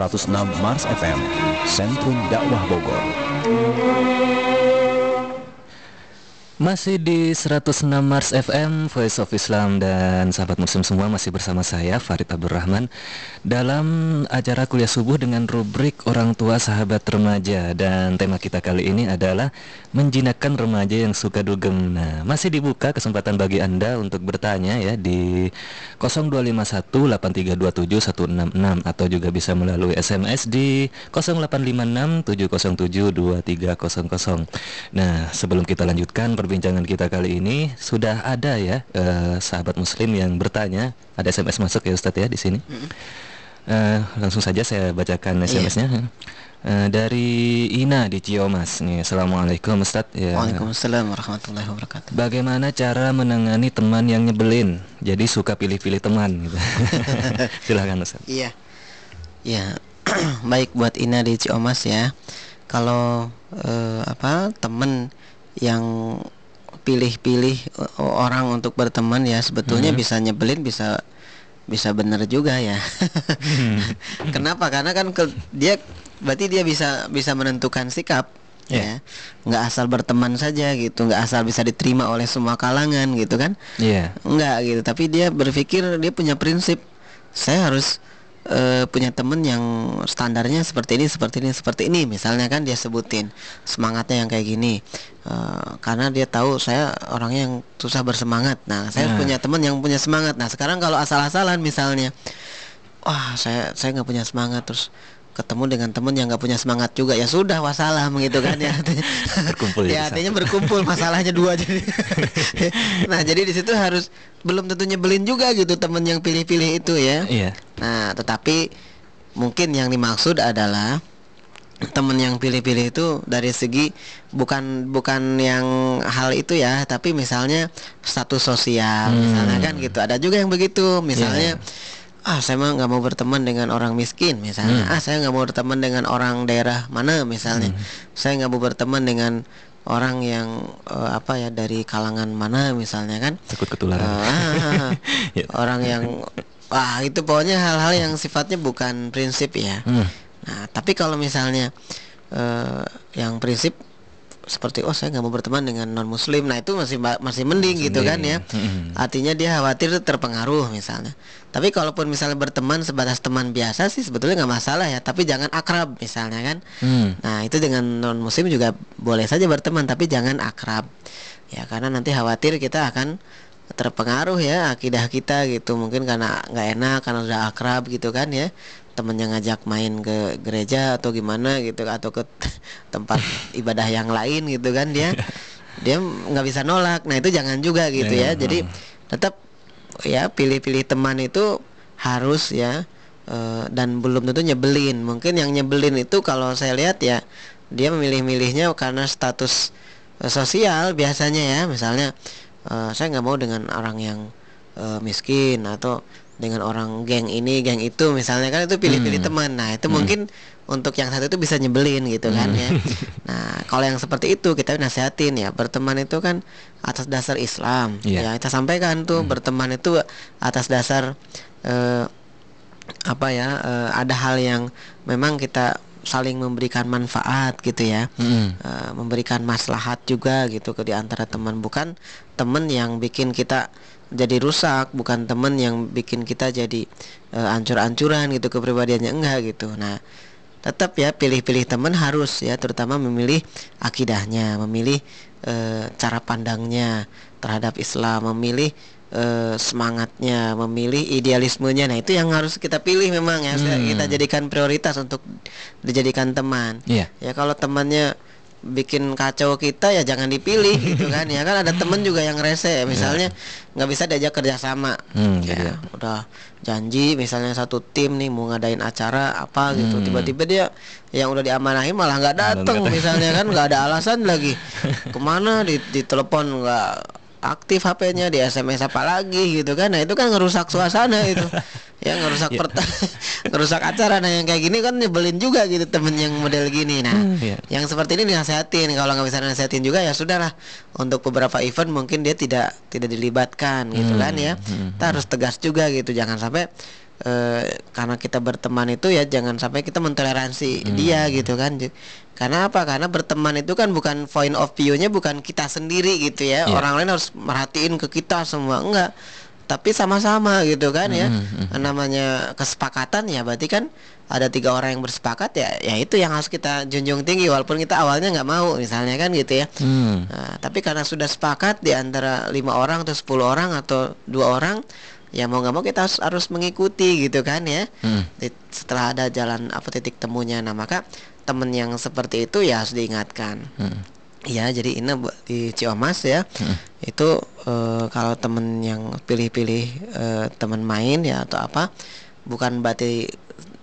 106 Mars FM, Sentrum Dakwah Bogor. Masih di 106 Mars FM, Voice of Islam dan sahabat muslim semua masih bersama saya Farid Abdurrahman dalam acara kuliah subuh dengan rubrik orang tua sahabat remaja dan tema kita kali ini adalah menjinakkan remaja yang suka dugem. Nah, masih dibuka kesempatan bagi Anda untuk bertanya ya di 02518327 atau juga bisa melalui SMS di 085670723000. Nah, sebelum kita lanjutkan perbincangan kita kali ini sudah ada ya eh, sahabat muslim yang bertanya, ada SMS masuk ya Ustadz ya di sini. Eh, langsung saja saya bacakan SMS-nya. Eh, dari Ina di Ciomas nih. Assalamualaikum Ustadz. Ya. Waalaikumsalam warahmatullahi wabarakatuh. Bagaimana cara menangani teman yang nyebelin? Jadi suka pilih-pilih teman gitu. Silakan Ustaz. Iya. Ya. Baik buat Ina di Ciomas ya. Kalau eh, apa temen yang pilih-pilih eh, orang untuk berteman ya sebetulnya bisa nyebelin bisa bisa benar juga ya. Kenapa? Karena kan ke- dia berarti dia bisa bisa menentukan sikap Iya. ya. Nggak asal berteman saja gitu, nggak asal bisa diterima oleh semua kalangan gitu kan. Iya. Enggak gitu, tapi dia berpikir dia punya prinsip saya harus eh, punya temen yang standarnya seperti ini, seperti ini, seperti ini. Misalnya kan dia sebutin semangatnya yang kayak gini, Eh, karena dia tahu saya orangnya yang susah bersemangat. Nah, saya Nah. punya temen yang punya semangat. Nah, sekarang kalau asal-asalan misalnya, wah saya saya nggak punya semangat terus ketemu dengan temen yang nggak punya semangat juga. Ya sudah wassalam gitu kan ya. Artinya Berkumpul ya artinya berkumpul masalahnya dua jadi. Nah jadi di situ harus belum tentu nyebelin juga gitu temen yang pilih-pilih itu ya. Iya. nah tetapi mungkin yang dimaksud adalah temen yang pilih-pilih itu dari segi bukan bukan yang hal itu ya tapi misalnya status sosial Hmm. misalnya kan gitu. Ada juga yang begitu. Misalnya Iya. Ah saya mah nggak mau berteman dengan orang miskin misalnya Hmm. ah saya nggak mau berteman dengan orang daerah mana misalnya saya nggak mau berteman dengan orang yang eh, apa ya dari kalangan mana misalnya kan Takut ketularan. Ah, Ya. orang yang wah itu pokoknya hal-hal yang sifatnya bukan prinsip ya Hmm. Nah, tapi kalau misalnya eh, yang prinsip seperti oh saya nggak mau berteman dengan non muslim, nah itu masih masih mending Masih gitu kan mending. ya. Mm-mm. Artinya dia khawatir terpengaruh misalnya. Tapi kalaupun misalnya berteman sebatas teman biasa sih sebetulnya nggak masalah ya. Tapi jangan akrab misalnya kan. Hmm. Nah itu dengan non muslim juga boleh saja berteman, tapi jangan akrab. Ya karena nanti khawatir kita akan terpengaruh ya akidah kita gitu mungkin karena nggak enak karena udah akrab gitu kan ya temennya ngajak main ke gereja atau gimana gitu atau ke tempat ibadah yang lain gitu kan dia dia nggak bisa nolak. Nah itu jangan juga gitu ya. Jangan, jadi tetap ya pilih-pilih teman itu harus ya eh, dan belum tentu nyebelin. Mungkin yang nyebelin itu kalau saya lihat ya dia memilih-milihnya karena status eh, sosial biasanya ya. Misalnya eh, saya nggak mau dengan orang yang miskin atau dengan orang geng ini geng itu misalnya kan itu pilih-pilih Hmm. teman. Nah itu mungkin untuk yang satu itu bisa nyebelin gitu kan ya. Nah kalau yang seperti itu kita nasihatin ya berteman itu kan atas dasar Islam. Iya. ya kita sampaikan tuh berteman itu atas dasar eh, apa ya eh, ada hal yang memang kita saling memberikan manfaat gitu ya. Mm-mm. Eh, memberikan maslahat juga gitu ke di antara teman. Bukan teman yang bikin kita jadi rusak bukan teman yang bikin kita jadi eh, ancur-ancuran gitu kepribadiannya enggak gitu nah tetap ya pilih-pilih teman harus ya terutama memilih akidahnya memilih eh, cara pandangnya terhadap Islam memilih eh, semangatnya memilih idealismenya nah itu yang harus kita pilih memang ya Hmm. kita jadikan prioritas untuk dijadikan teman Iya. ya kalau temannya bikin kacau kita ya jangan dipilih gitu kan ya kan ada temen juga yang rese misalnya nggak bisa diajak kerjasama Hmm, gitu ya ya. udah janji misalnya satu tim nih mau ngadain acara apa gitu Hmm. tiba-tiba dia yang udah diamanahin malah nggak dateng. misalnya kan nggak ada alasan lagi ke mana di ditelepon nggak aktif HP-nya di SMS apa lagi gitu kan nah itu kan ngerusak suasana itu ya ngerusak per- ngerusak acara nah yang kayak gini kan nyebelin juga gitu temen yang model gini. Nah Hmm, iya. yang seperti ini dinasehatin. Kalau nggak bisa nasehatin juga ya sudahlah. Untuk beberapa event mungkin dia tidak tidak dilibatkan gitu kan ya. Kita harus tegas juga gitu. Jangan sampai eh, karena kita berteman itu ya jangan sampai kita mentoleransi dia gitu kan. Karena apa? Karena berteman itu kan bukan point of view-nya bukan kita sendiri gitu ya. Iya. orang lain harus merhatiin ke kita semua. Enggak tapi sama-sama gitu kan ya. Namanya kesepakatan ya berarti kan ada tiga orang yang bersepakat ya ya itu yang harus kita junjung tinggi. Walaupun kita awalnya nggak mau misalnya kan gitu ya. Hmm. Nah, tapi karena sudah sepakat di antara lima orang atau 10 orang atau dua orang ya mau nggak mau kita harus, harus mengikuti gitu kan ya. Hmm. Di- setelah ada jalan apa titik temunya. Nah maka temen yang seperti itu ya harus diingatkan. Hmm. Ya, jadi ini di Ciomas ya. Itu eh, kalau temen yang pilih-pilih eh, temen main ya atau apa, bukan berarti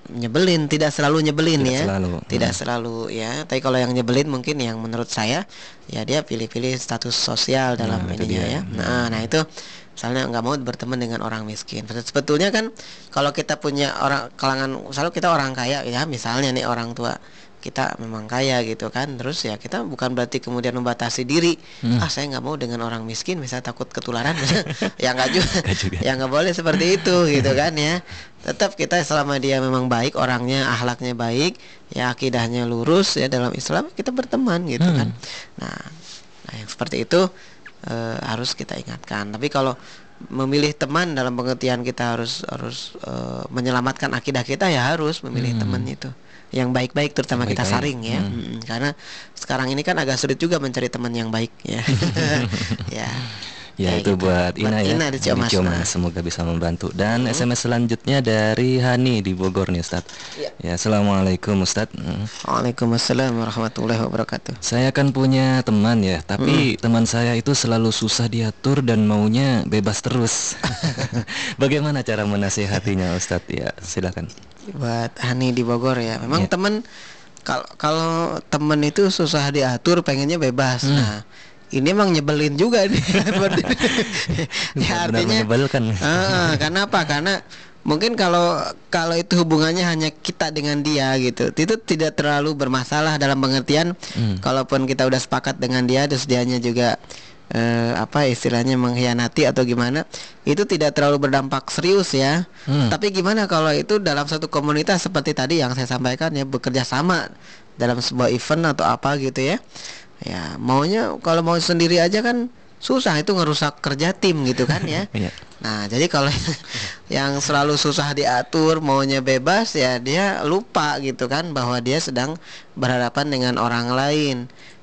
nyebelin, tidak selalu nyebelin Tidak ya. selalu, Tidak hmm. selalu ya. Tapi kalau yang nyebelin mungkin yang menurut saya ya dia pilih-pilih status sosial dalam Nah, itu ininya ya. Nah, nah itu misalnya nggak mau berteman dengan orang miskin. Sebetulnya kan kalau kita punya orang kalangan, misalnya kita orang kaya ya, misalnya nih orang tua kita memang kaya gitu kan terus ya kita bukan berarti kemudian membatasi diri Hmm. ah saya nggak mau dengan orang miskin misalnya takut ketularan ya nggak juga, Nggak juga. ya nggak boleh seperti itu gitu kan ya tetap kita selama dia memang baik orangnya akhlaknya baik ya akidahnya lurus ya dalam Islam kita berteman gitu Hmm. kan nah nah yang seperti itu eh, harus kita ingatkan tapi kalau memilih teman dalam pengertian kita harus harus eh, menyelamatkan akidah kita ya harus memilih Hmm. teman itu yang baik-baik terutama Yang kita saring ya. Hmm. Mm, karena sekarang ini kan agak sulit juga mencari teman yang baik ya. Ya Ya Kayak itu gitu. buat Ina ya. Ina di Ciomas. Nah. Semoga bisa membantu. Dan SMS selanjutnya dari Hani di Bogor nih Ustaz. Iya. Ya, Assalamualaikum Ustaz. Hmm. Waalaikumsalam warahmatullahi wabarakatuh Saya kan punya teman ya, tapi Hmm. teman saya itu selalu susah diatur dan maunya bebas terus. Bagaimana cara menasihatinya Ustadz? Ya, silakan. buat Hani di Bogor ya memang Iya. temen kalau kalau temen itu susah diatur pengennya bebas Hmm. nah ini emang nyebelin juga nih Berarti- ya, artinya menyebalkan. Ah, karena apa karena mungkin kalau kalau itu hubungannya hanya kita dengan dia gitu itu tidak terlalu bermasalah dalam pengertian Hmm. kalaupun kita udah sepakat dengan dia terus dianya juga eh, apa istilahnya mengkhianati atau gimana itu tidak terlalu berdampak serius ya Hmm. tapi gimana kalau itu dalam satu komunitas seperti tadi yang saya sampaikan ya bekerja sama dalam sebuah event atau apa gitu ya ya maunya kalau mau sendiri aja kan susah itu ngerusak kerja tim gitu kan ya Iya. Nah, jadi kalau yang selalu susah diatur, maunya bebas ya dia lupa gitu kan bahwa dia sedang berhadapan dengan orang lain.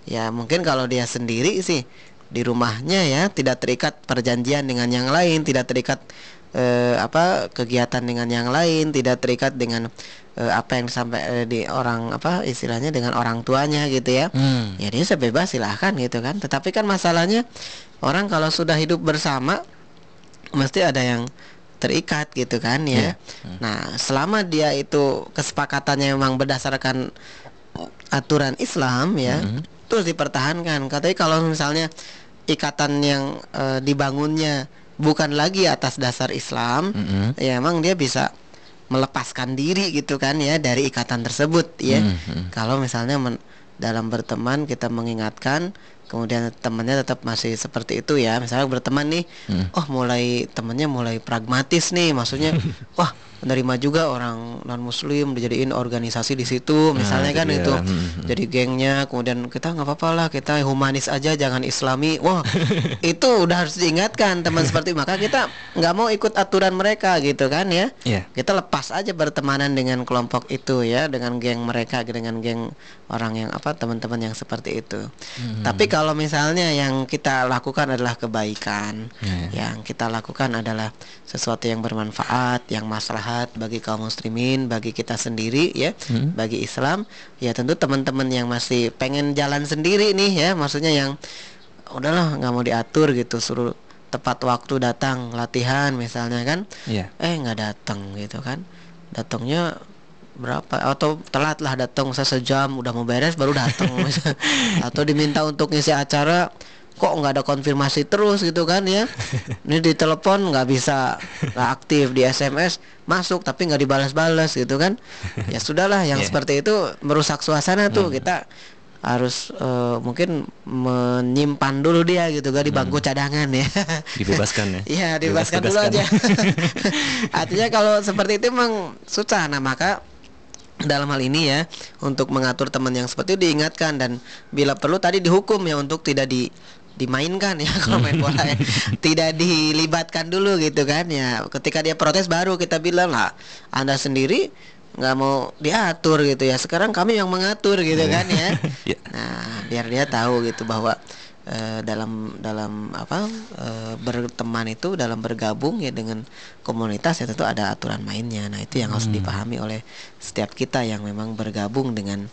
Ya, mungkin kalau dia sendiri sih di rumahnya ya tidak terikat perjanjian dengan yang lain, tidak terikat eh, apa kegiatan dengan yang lain, tidak terikat dengan eh, apa yang sampai di orang apa istilahnya dengan orang tuanya gitu ya. Hmm. Ya dia sebebas silahkan gitu kan. Tetapi kan masalahnya orang kalau sudah hidup bersama mesti ada yang terikat gitu kan ya. Nah, selama dia itu kesepakatannya memang berdasarkan aturan Islam ya, terus dipertahankan. Katanya kalau misalnya ikatan yang eh, dibangunnya bukan lagi atas dasar Islam, Mm-mm. ya emang dia bisa melepaskan diri gitu kan ya dari ikatan tersebut ya. Mhm. Kalau misalnya men- dalam berteman kita mengingatkan kemudian temannya tetap masih seperti itu ya misalnya berteman nih Hmm. oh mulai temennya mulai pragmatis nih maksudnya wah menerima juga orang non muslim dijadiin organisasi di situ misalnya itu kan dia. itu Hmm. jadi gengnya kemudian kita nggak apa-apa lah kita humanis aja jangan islami wah itu udah harus diingatkan teman seperti itu. maka kita nggak mau ikut aturan mereka gitu kan ya Iya. kita lepas aja bertemanan dengan kelompok itu ya dengan geng mereka dengan geng orang yang apa teman-teman yang seperti itu tapi kalau misalnya yang kita lakukan adalah kebaikan Ya, yang kita lakukan adalah sesuatu yang bermanfaat yang maslahat bagi kaum muslimin bagi kita sendiri ya Hmm. bagi Islam ya tentu teman-teman yang masih pengen jalan sendiri nih ya maksudnya yang udahlah nggak mau diatur gitu suruh tepat waktu datang latihan misalnya kan Iya. eh nggak datang gitu kan datangnya berapa atau telat lah datang saya sejam udah mau beres baru datang atau diminta untuk ngisi acara kok nggak ada konfirmasi terus gitu kan ya? Ini di telepon nggak bisa nggak aktif di SMS masuk tapi nggak dibalas-balas gitu kan? Ya sudahlah yang Iya. seperti itu merusak suasana tuh. Kita harus eh, mungkin menyimpan dulu dia gitu kan di bangku cadangan ya. Dibebaskan ya. Iya Bebas dibebaskan dulu aja. Artinya kalau seperti itu memang susah. Nah maka dalam hal ini ya untuk mengatur teman yang seperti itu diingatkan. Dan bila perlu tadi dihukum ya untuk tidak di dimainkan ya kalau main bola ya. tidak dilibatkan dulu gitu kan ya. Ketika dia protes baru kita bilang lah anda sendiri nggak mau diatur gitu ya. Sekarang kami yang mengatur gitu kan ya. Iya. nah biar dia tahu gitu bahwa eh, dalam dalam apa eh, berteman itu dalam bergabung ya dengan komunitas ya tentu ada aturan mainnya. Nah itu yang harus dipahami oleh setiap kita yang memang bergabung dengan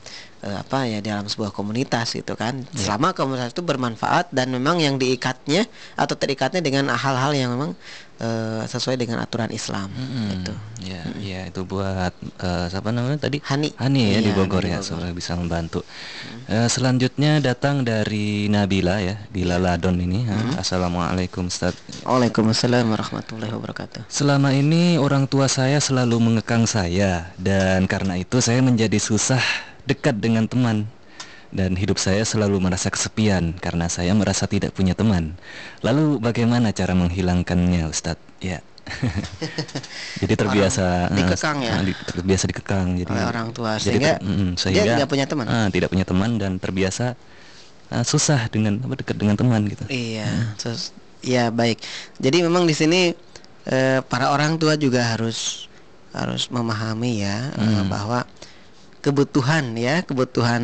eh, apa ya dalam sebuah komunitas gitu kan. Selama komunitas itu bermanfaat dan memang yang diikatnya atau terikatnya dengan hal-hal yang memang eh, sesuai dengan aturan Islam Mm-mm. gitu Ya, ya itu buat eh, siapa namanya tadi? Hani. Hani ya di Iya, Bogor di ya, Bogor. supaya bisa membantu. Eh, selanjutnya datang dari Nabila ya, di Laladon ini. ha. Assalamualaikum Ustaz. Waalaikumsalam warahmatullahi wabarakatuh Selama ini orang tua saya selalu mengekang saya dan karena itu saya menjadi susah dekat dengan teman dan hidup saya selalu merasa kesepian karena saya merasa tidak punya teman. Lalu bagaimana cara menghilangkannya, Ustadz? Ya. jadi terbiasa Orang dikekang eh, ya? terbiasa dikekang jadi Oleh orang tua, jadi sehingga ter- mm, dia sehingga tidak punya teman? ah, tidak punya teman dan terbiasa ah, susah dengan apa dekat dengan teman gitu. Iya, terus ya baik. Jadi memang di sini eh, para orang tua juga harus harus memahami ya eh, Hmm. bahwa kebutuhan ya kebutuhan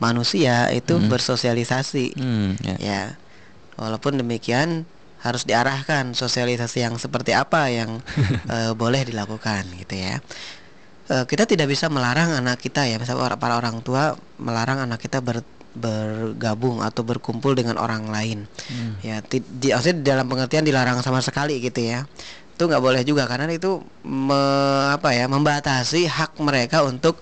manusia itu bersosialisasi. Hmm, ya. Ya, walaupun demikian harus diarahkan sosialisasi yang seperti apa yang eh, boleh dilakukan gitu ya. Eh, kita tidak bisa melarang anak kita ya, misalnya para orang tua melarang anak kita ber- bergabung atau berkumpul dengan orang lain. Ya, ti- di, maksudnya dalam pengertian dilarang sama sekali gitu ya. Itu nggak boleh juga karena itu me- apa ya membatasi hak mereka untuk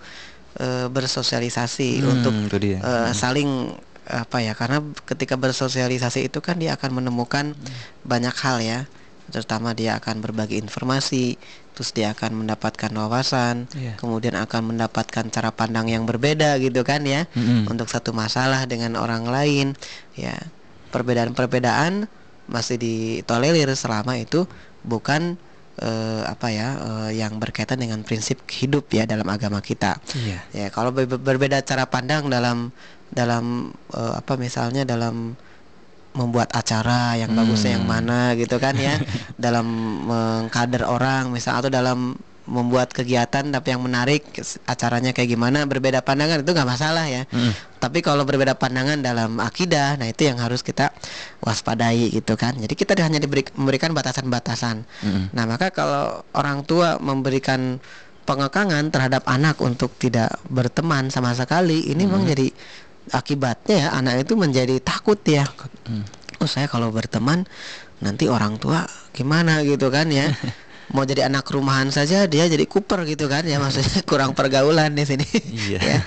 eh, bersosialisasi Hmm, untuk itu dia. eh, saling apa ya karena ketika bersosialisasi itu kan dia akan menemukan banyak hal ya terutama dia akan berbagi informasi terus dia akan mendapatkan wawasan Iya. kemudian akan mendapatkan cara pandang yang berbeda gitu kan ya Mm-mm. untuk satu masalah dengan orang lain ya perbedaan-perbedaan masih ditolerir selama itu bukan eh, apa ya eh, yang berkaitan dengan prinsip hidup ya dalam agama kita Iya. ya kalau ber- berbeda cara pandang dalam dalam eh, apa misalnya dalam membuat acara yang bagusnya yang Hmm. mana gitu kan ya dalam mengkader orang misal atau dalam membuat kegiatan tapi yang menarik acaranya kayak gimana berbeda pandangan itu nggak masalah ya Mm-mm. tapi kalau berbeda pandangan dalam akidah nah itu yang harus kita waspadai gitu kan jadi kita hanya diberi memberikan batasan-batasan Mm-mm. Nah, maka kalau orang tua memberikan pengekangan terhadap anak untuk tidak berteman sama sekali, ini memang jadi akibatnya ya anak itu menjadi takut ya. Hmm. Oh, saya kalau berteman nanti orang tua gimana gitu kan ya. Mau jadi anak rumahan saja dia jadi kuper gitu kan ya maksudnya kurang pergaulan di sini. Iya. ya.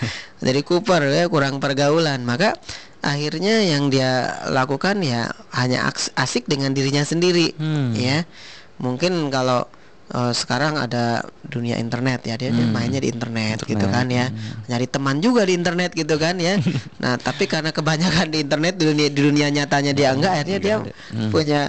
Jadi kuper ya kurang pergaulan. Maka akhirnya yang dia lakukan ya hanya asik dengan dirinya sendiri Hmm. ya mungkin kalau eh, sekarang ada dunia internet ya dia, dia Hmm. mainnya di internet, gitu Internet, kan ya nyari teman juga di internet gitu kan ya nah tapi karena kebanyakan di internet di dunia di dunia nyatanya dia enggak akhirnya dia ada. Hmm. punya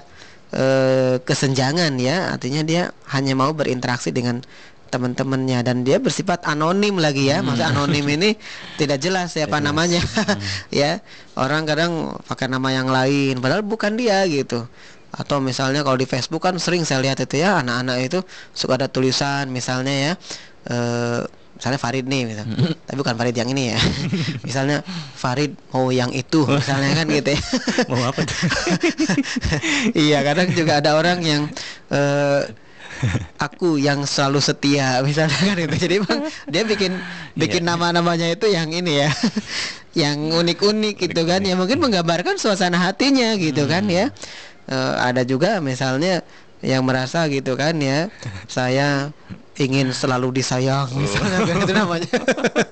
eh, kesenjangan ya. Artinya dia hanya mau berinteraksi dengan teman-temannya dan dia bersifat anonim lagi ya. Maksudnya anonim ini tidak jelas siapa namanya ya. Orang kadang pakai nama yang lain padahal bukan dia gitu. Atau misalnya kalau di Facebook kan sering saya lihat itu ya anak-anak itu suka ada tulisan misalnya ya eh misalnya Farid nih misal. tapi bukan Farid yang ini ya. Misalnya Farid mau yang itu misalnya kan gitu ya. Mau apa tuh? iya kadang juga ada orang yang eh aku yang selalu setia misalnya kan itu jadi bang dia bikin bikin Iya. nama-namanya itu yang ini ya. Yang unik-unik gitu kan ya. Mungkin menggambarkan suasana hatinya gitu kan ya. Eh, ada juga misalnya yang merasa gitu kan ya saya ingin selalu disayang misalnya kan itu namanya.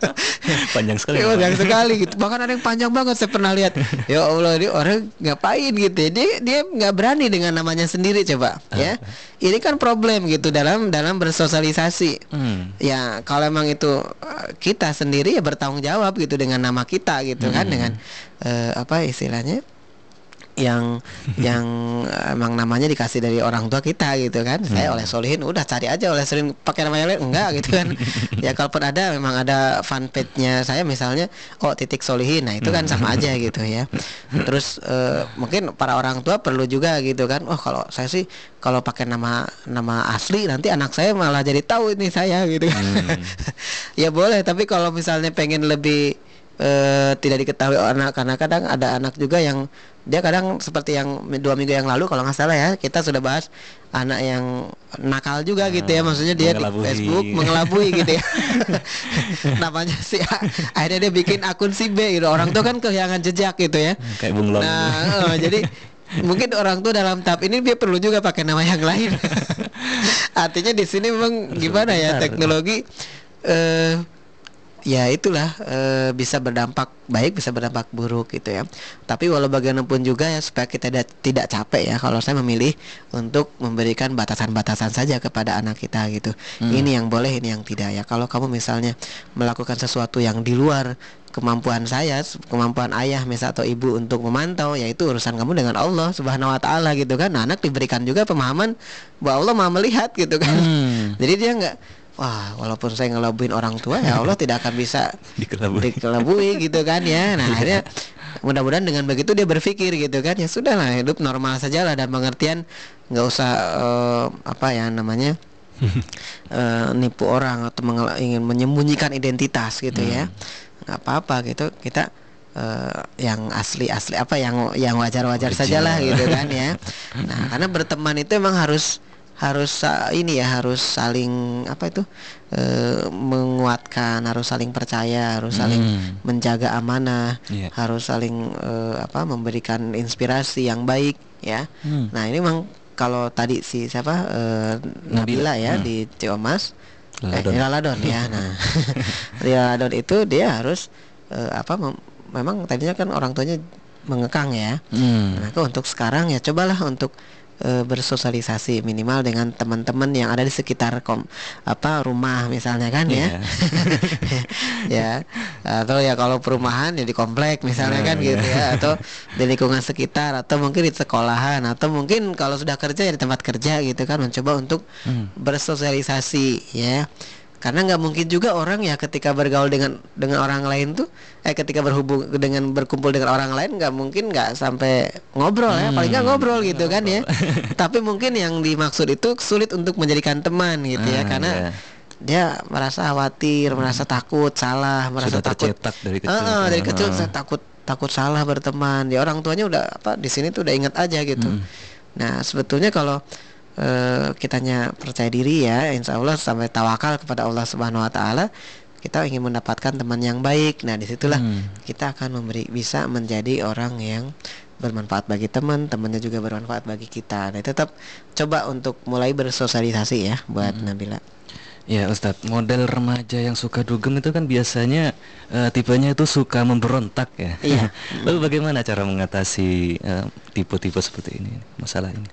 Panjang sekali. Ya, panjang sekali gitu. Bahkan ada yang panjang banget saya pernah lihat. Ya Allah ini orang ngapain gitu ya. dia dia nggak berani dengan namanya sendiri coba ya. Ini kan problem gitu dalam dalam bersosialisasi. Hmm. ya kalau emang itu eh, kita sendiri ya bertanggung jawab gitu dengan nama kita gitu kan dengan eh, apa istilahnya yang yang emang namanya dikasih dari orang tua kita gitu kan. Saya oleh solihin udah cari aja oleh solihin pakai nama yang lain enggak gitu kan. Ya kalaupun ada memang ada fanpage nya saya misalnya oh titik solihin. Nah itu kan sama aja gitu ya. Terus eh, mungkin para orang tua perlu juga gitu kan. Oh kalau saya sih kalau pakai nama nama asli nanti anak saya malah jadi tahu ini saya gitu kan. Ya boleh. Tapi kalau misalnya pengen lebih eh, tidak diketahui anak karena kadang ada anak juga yang dia kadang seperti yang dua minggu yang lalu kalau nggak salah ya kita sudah bahas anak yang nakal juga gitu ya maksudnya dia di. Facebook mengelabui gitu ya. Namanya si A akhirnya dia bikin akun si B gitu. Orang tuh kan kehilangan jejak gitu ya. Kayak bunglon. nah eh, jadi mungkin orang tuh dalam tahap ini dia perlu juga pakai nama yang lain. Artinya di sini memang gimana ya teknologi eh ya itulah eh, bisa berdampak baik bisa berdampak buruk gitu ya. Tapi walau bagaimanapun juga ya supaya kita tidak tidak capek ya kalau saya memilih untuk memberikan batasan-batasan saja kepada anak kita gitu. Ini yang boleh ini yang tidak ya. Kalau kamu misalnya melakukan sesuatu yang di luar kemampuan saya kemampuan ayah misal atau ibu untuk memantau yaitu urusan kamu dengan Allah subhanahu wa taala gitu kan. Nah, anak diberikan juga pemahaman bahwa Allah maha melihat gitu kan. Hmm. jadi dia nggak wah walaupun saya ngelabuin orang tua ya Allah tidak akan bisa Dikelabui. dikelabui gitu kan ya. Nah akhirnya mudah-mudahan dengan begitu dia berpikir gitu kan ya sudah lah hidup normal saja lah dan pengertian nggak usah eh, apa ya namanya eh, nipu orang atau ingin menyembunyikan identitas gitu ya. Nggak apa-apa gitu kita eh, yang asli asli apa yang yang wajar wajar. sajalah gitu kan ya. Nah karena berteman itu emang harus harus sa- ini ya harus saling apa itu eh, menguatkan harus saling percaya harus saling Hmm. menjaga amanah Iya. harus saling eh, apa memberikan inspirasi yang baik ya Hmm. nah ini memang kalau tadi si siapa eh, Nabila ya Hmm. di Ciomas eh, Laladon. Ya nah di Laladon itu dia harus eh, apa mem- memang tadinya kan orang tuanya mengekang ya Hmm. Maka untuk sekarang ya cobalah untuk eh, bersosialisasi minimal dengan teman-teman yang ada di sekitar kom apa rumah misalnya kan ya. ya. Atau ya kalau perumahan ya di komplek misalnya kan gitu ya. Atau di lingkungan sekitar atau mungkin di sekolahan atau mungkin kalau sudah kerja ya di tempat kerja gitu kan mencoba untuk bersosialisasi ya karena nggak mungkin juga orang ya ketika bergaul dengan dengan orang lain tuh eh ketika berhubung dengan berkumpul dengan orang lain nggak mungkin nggak sampai ngobrol ya. Paling nggak ngobrol gitu kan ya. Tapi mungkin yang dimaksud itu sulit untuk menjadikan teman gitu ya. Ah, karena iya. dia merasa khawatir merasa takut salah merasa Sudah takut tercetak dari kecil. Ah, ah, dari kecil saya takut takut salah berteman. Ya orang tuanya udah apa di sini tuh udah ingat aja gitu. Hmm. nah sebetulnya kalau eh, kitanya percaya diri ya insya Allah sampai tawakal kepada Allah Subhanahu Wa Taala kita ingin mendapatkan teman yang baik nah di situlah Hmm. kita akan memberi bisa menjadi orang yang bermanfaat bagi teman temannya juga bermanfaat bagi kita nah tetap coba untuk mulai bersosialisasi ya buat Hmm. Nabila Ya Ustadz, model remaja yang suka dugem itu kan biasanya eh, tipenya itu suka memberontak ya. Iya. Lalu bagaimana cara mengatasi eh, tipe-tipe seperti ini, masalah ini?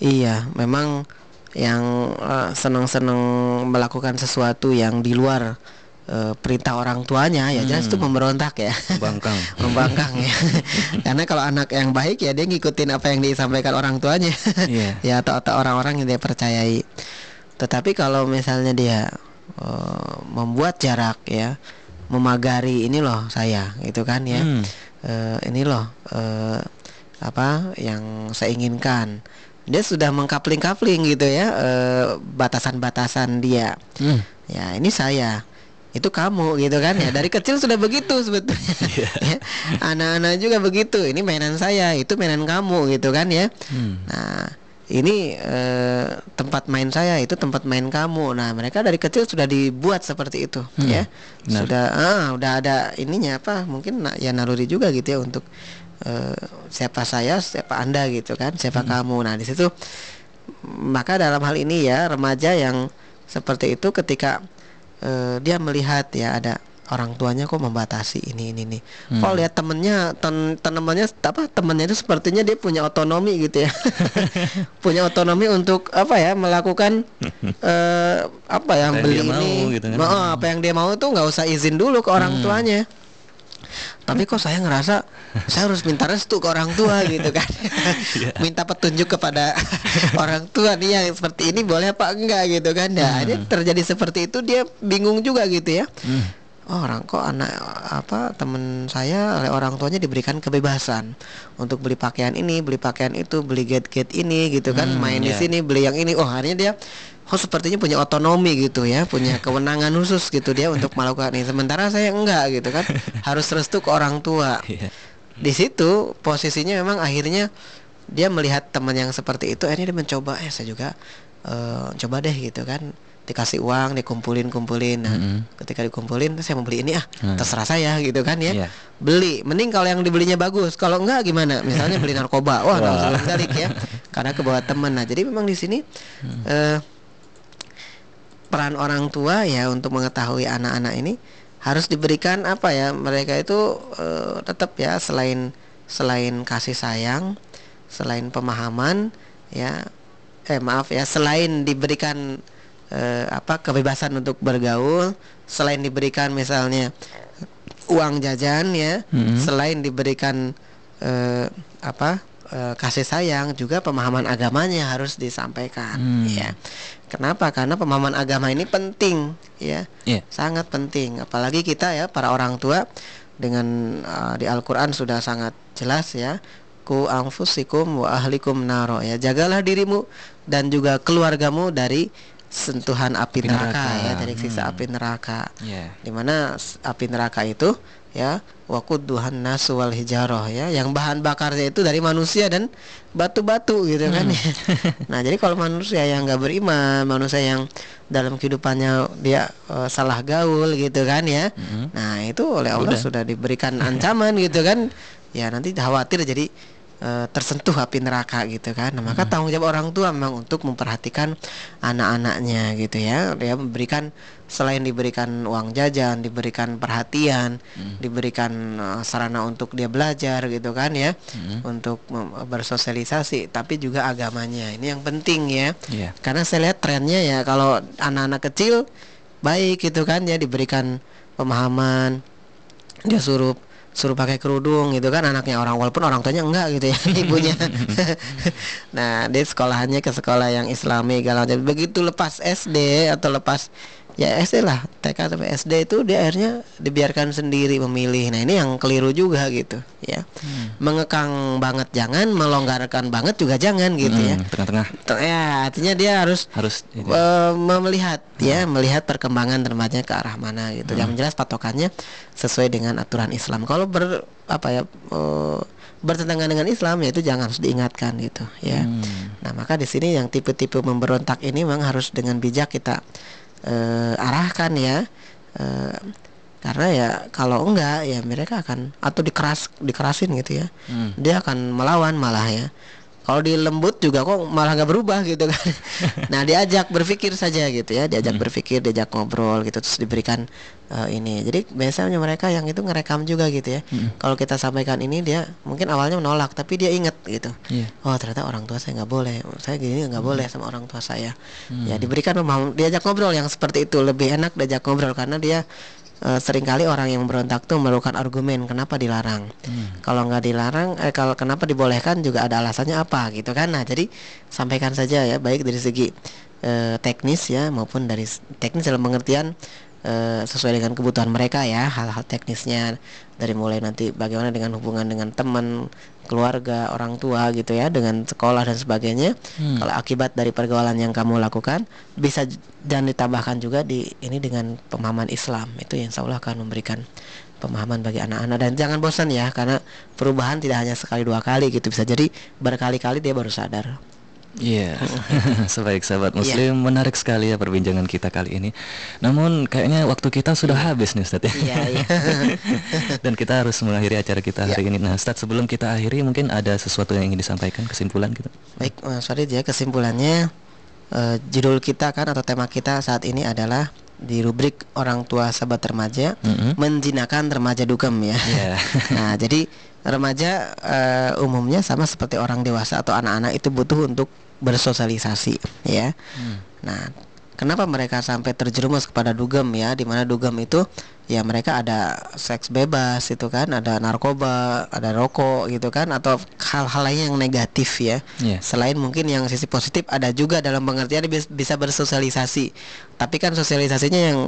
Iya, memang yang eh, senang-senang melakukan sesuatu yang di luar eh, perintah orang tuanya ya jelas itu memberontak ya. Bangkang. Membangkang ya. Karena kalau anak yang baik ya dia ngikutin apa yang disampaikan orang tuanya. Iya. ya atau atau orang-orang yang dia percayai. Tetapi kalau misalnya dia eh, membuat jarak ya, memagari ini loh saya gitu kan ya. Hmm. Eh, ini loh eh, apa yang saya inginkan. Dia sudah mengkapling-kapling gitu ya eh, batasan-batasan dia. Hmm. Ya, ini saya. Itu kamu gitu kan ya. Dari kecil sudah begitu sebetulnya. Ya. Anak-anak juga begitu. Ini mainan saya, itu mainan kamu gitu kan ya. Hmm. Nah, ini eh, tempat main saya, itu tempat main kamu. Nah, mereka dari kecil sudah dibuat seperti itu, Hmm, ya. benar. Sudah, ah, udah ada ininya apa? Mungkin na- ya naluri juga gitu ya untuk eh, siapa saya, siapa anda gitu kan, siapa Hmm. kamu. Nah, di situ maka dalam hal ini ya remaja yang seperti itu ketika eh, dia melihat ya ada orang tuanya kok membatasi ini ini nih. Hmm. Kalau lihat temennya ten, temennya apa temennya itu sepertinya dia punya otonomi gitu ya. punya otonomi untuk apa ya melakukan eh, apa ya Apa yang beli dia ini. mau gitu kan. Oh, apa yang dia mau tuh nggak usah izin dulu ke orang Hmm. tuanya. Tapi kok saya ngerasa saya harus minta restu ke orang tua gitu kan. Iya. minta petunjuk kepada orang tua nih yang seperti ini boleh apa enggak gitu kan. Nah, ini terjadi seperti itu dia bingung juga gitu ya. Hmm. Oh, orang kok anak apa temen saya oleh orang tuanya diberikan kebebasan untuk beli pakaian ini, beli pakaian itu, beli gadget ini gitu kan, Hmm, main di iya. sini, beli yang ini. Oh, akhirnya dia oh sepertinya punya otonomi gitu ya, punya kewenangan khusus gitu dia untuk melakukan ini. Sementara saya enggak gitu kan. Harus restu ke orang tua. Iya. Di situ posisinya memang akhirnya dia melihat teman yang seperti itu akhirnya dia mencoba eh saya juga eh, coba deh gitu kan dikasih uang dikumpulin kumpulin. Nah Mm-mm. ketika dikumpulin saya mau beli ini ah Hmm. terserah saya gitu kan ya. Iya. beli. Mending kalau yang dibelinya bagus. Kalau enggak gimana? Misalnya beli narkoba. Wah langsung balik ya. Karena kebawa teman. Nah jadi memang di sini Hmm. eh, peran orang tua ya untuk mengetahui anak-anak ini harus diberikan apa ya? Mereka itu eh, tetap ya selain selain kasih sayang selain pemahaman ya eh maaf ya selain diberikan eh, apa kebebasan untuk bergaul selain diberikan misalnya uang jajan ya Mhm. selain diberikan eh, apa eh, kasih sayang juga pemahaman agamanya harus disampaikan Hmm. ya kenapa karena pemahaman agama ini penting ya Iya. sangat penting apalagi kita ya para orang tua dengan uh, di Al-Qur'an sudah sangat jelas ya ku anfusikum wa ahlikum naro ya jagalah dirimu dan juga keluargamu dari sentuhan api Api neraka, neraka. ya dari siksa Hmm. api neraka Iya. di mana api neraka itu ya wakuduhan nasu wal hijaroh ya yang bahan bakarnya itu dari manusia dan batu-batu gitu kan Hmm. ya. nah jadi kalau manusia yang nggak beriman manusia yang dalam kehidupannya dia eh, salah gaul gitu kan ya Mhm. nah itu oleh Allah Udah. sudah diberikan ancaman gitu kan ya nanti khawatir jadi eh, tersentuh api neraka gitu kan. Nah, maka tanggung jawab orang tua memang untuk memperhatikan anak-anaknya gitu ya. Dia memberikan selain diberikan uang jajan diberikan perhatian diberikan eh, sarana untuk dia belajar gitu kan ya. Mhm. untuk bersosialisasi tapi juga agamanya. Ini yang penting ya. Iya. karena saya lihat trennya ya kalau anak-anak kecil baik gitu kan ya diberikan pemahaman dia suruh suruh pakai kerudung gitu kan anaknya orang walaupun orang tuanya enggak gitu ya ibunya. Nah dia sekolahannya ke sekolah yang islami galau. Jadi begitu lepas SD atau lepas ya SD lah. TK sampai SD itu dia akhirnya dibiarkan sendiri memilih. Nah ini yang keliru juga gitu ya. Mengekang banget jangan melonggarkan banget juga jangan gitu ya. Hmm, Tengah-tengah. Ter- ya artinya dia harus harus eh, melihat ya melihat perkembangan remajanya ke arah mana gitu. Yang jelas patokannya sesuai dengan aturan Islam. Kalau ber apa ya eh, bertentangan dengan Islam ya itu jangan harus diingatkan gitu ya. Hmm. nah maka di sini yang tipe-tipe memberontak ini memang harus dengan bijak kita eh, arahkan ya. Eh, karena ya kalau enggak ya mereka akan atau dikeras dikerasin gitu ya. Hmm. dia akan melawan malah ya kalau di lembut juga kok malah nggak berubah gitu kan. Nah diajak berpikir saja gitu ya diajak berpikir diajak ngobrol gitu terus diberikan eh, ini. Jadi biasanya mereka yang itu ngerekam juga gitu ya. Kalau kita sampaikan ini dia mungkin awalnya menolak tapi dia inget gitu. Iya. oh ternyata orang tua saya nggak boleh. Saya gini nggak boleh sama orang tua saya. Ya diberikan pemahaman diajak ngobrol yang seperti itu. Lebih enak diajak ngobrol karena dia eh, sering kali orang yang berontak tuh memerlukan argumen kenapa dilarang? Kalau nggak dilarang eh kalau kenapa dibolehkan juga ada alasannya apa gitu kan? Nah jadi sampaikan saja ya baik dari segi eh, teknis ya maupun dari teknis dalam pengertian eh, sesuai dengan kebutuhan mereka ya hal-hal teknisnya dari mulai nanti bagaimana dengan hubungan dengan teman keluarga orang tua gitu ya dengan sekolah dan sebagainya. Hmm. kalau akibat dari pergaulan yang kamu lakukan bisa dan ditambahkan juga di ini dengan pemahaman Islam. Itu yang insya Allah akan memberikan pemahaman bagi anak-anak. Dan jangan bosan ya karena perubahan tidak hanya sekali dua kali gitu bisa jadi berkali-kali dia baru sadar Iya, sebaik sahabat Iya. Muslim menarik sekali ya perbincangan kita kali ini. Namun kayaknya waktu kita sudah habis nih Ustadz ya. Iya, iya. Dan kita harus mengakhiri acara kita hari Iya. ini. Nah Ustadz sebelum kita akhiri mungkin ada sesuatu yang ingin disampaikan kesimpulan gitu. baik Mas Farid ya kesimpulannya eh, judul kita kan atau tema kita saat ini adalah di rubrik orang tua sahabat remaja Mm-mm. menjinakkan remaja dugem ya. Iya. nah, jadi remaja eh, umumnya sama seperti orang dewasa atau anak-anak itu butuh untuk bersosialisasi ya. Nah, kenapa mereka sampai terjerumus kepada dugem ya? Di mana dugem itu ya mereka ada seks bebas itu kan, ada narkoba, ada rokok gitu kan atau hal-hal lain yang negatif ya. Iya. Selain mungkin yang sisi positif ada juga dalam pengertian bisa bersosialisasi. Tapi kan sosialisasinya yang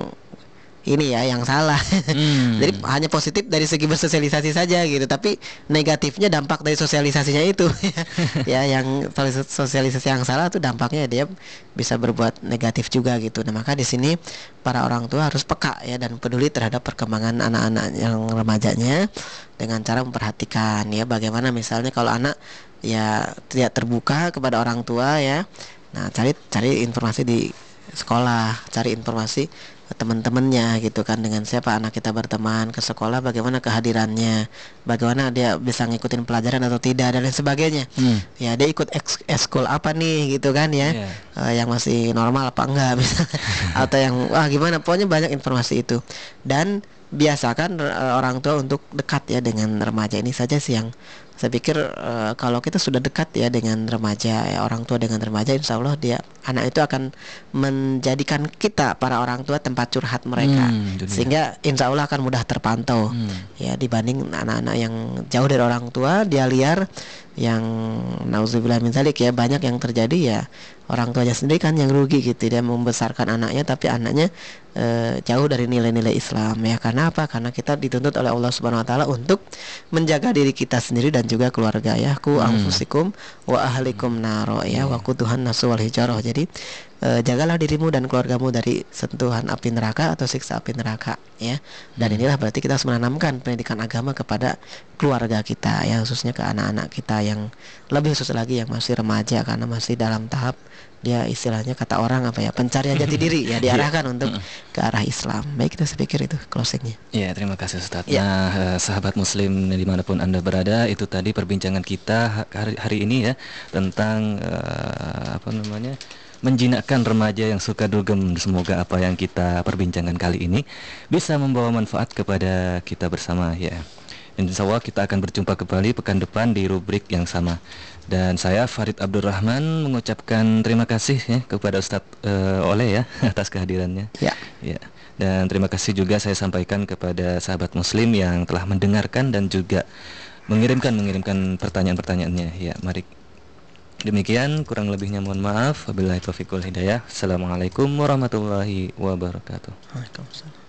ini ya yang salah. Hmm. Jadi hanya positif dari segi bersosialisasi saja gitu, tapi negatifnya dampak dari sosialisasinya itu ya yang sosialisasi yang salah tuh dampaknya dia bisa berbuat negatif juga gitu. Nah, maka di sini para orang tua harus peka ya dan peduli terhadap perkembangan anak-anak yang remajanya dengan cara memperhatikan ya bagaimana misalnya kalau anak ya tidak terbuka kepada orang tua ya. Nah, cari cari informasi di sekolah, cari informasi teman-temannya gitu kan dengan siapa anak kita berteman ke sekolah bagaimana kehadirannya bagaimana dia bisa ngikutin pelajaran atau tidak dan lain sebagainya. Hmm. ya dia ikut eks- ekskul apa nih gitu kan ya. Iya. Eh, yang masih normal apa enggak misalnya. Atau yang wah gimana? Pokoknya banyak informasi itu. Dan biasakan eh, orang tua untuk dekat ya dengan remaja. Ini saja sih yang saya pikir eh, kalau kita sudah dekat ya dengan remaja ya orang tua dengan remaja insya Allah dia anak itu akan menjadikan kita para orang tua tempat curhat mereka. Hmm, sehingga insya Allah akan mudah terpantau. Hmm. ya dibanding anak-anak yang jauh dari orang tua dia liar yang nauzubillah min zalik ya banyak yang terjadi ya orang tuanya sendiri kan yang rugi gitu. Dia membesarkan anaknya tapi anaknya eh, jauh dari nilai-nilai Islam ya. Karena apa? Karena kita dituntut oleh Allah Subhanahu wa taala untuk menjaga diri kita sendiri dan juga keluarga ya. Ku anfusikum wa ahlikum naro ya. Wa Tuhan nasu wal hijarah. Jadi eh, jagalah dirimu dan keluargamu dari sentuhan api neraka atau siksa api neraka ya. Dan inilah berarti kita harus menanamkan pendidikan agama kepada keluarga kita ya khususnya ke anak-anak kita yang lebih khusus lagi yang masih remaja karena masih dalam tahap dia istilahnya kata orang apa ya pencarian jati diri ya diarahkan untuk ke arah Islam. Baik kita pikir itu closingnya. Ya, terima kasih Ustadz. Ya. Nah, eh, sahabat muslim di mana pun Anda berada, itu tadi perbincangan kita ha- hari, hari ini ya tentang eh, apa namanya menjinakkan remaja yang suka dugem. Semoga apa yang kita perbincangkan kali ini bisa membawa manfaat kepada kita bersama ya. Insya Allah kita akan berjumpa kembali pekan depan di rubrik yang sama. Dan saya Farid Abdurrahman mengucapkan terima kasih ya kepada Ustadz eh, Oleh ya atas kehadirannya. ya Ya, dan terima kasih juga saya sampaikan kepada sahabat muslim yang telah mendengarkan dan juga mengirimkan mengirimkan pertanyaan-pertanyaannya. Ya, mari. Demikian kurang lebihnya mohon maaf. Wabillahi taufiq wal hidayah. Assalamualaikum warahmatullahi wabarakatuh. Waalaikumsalam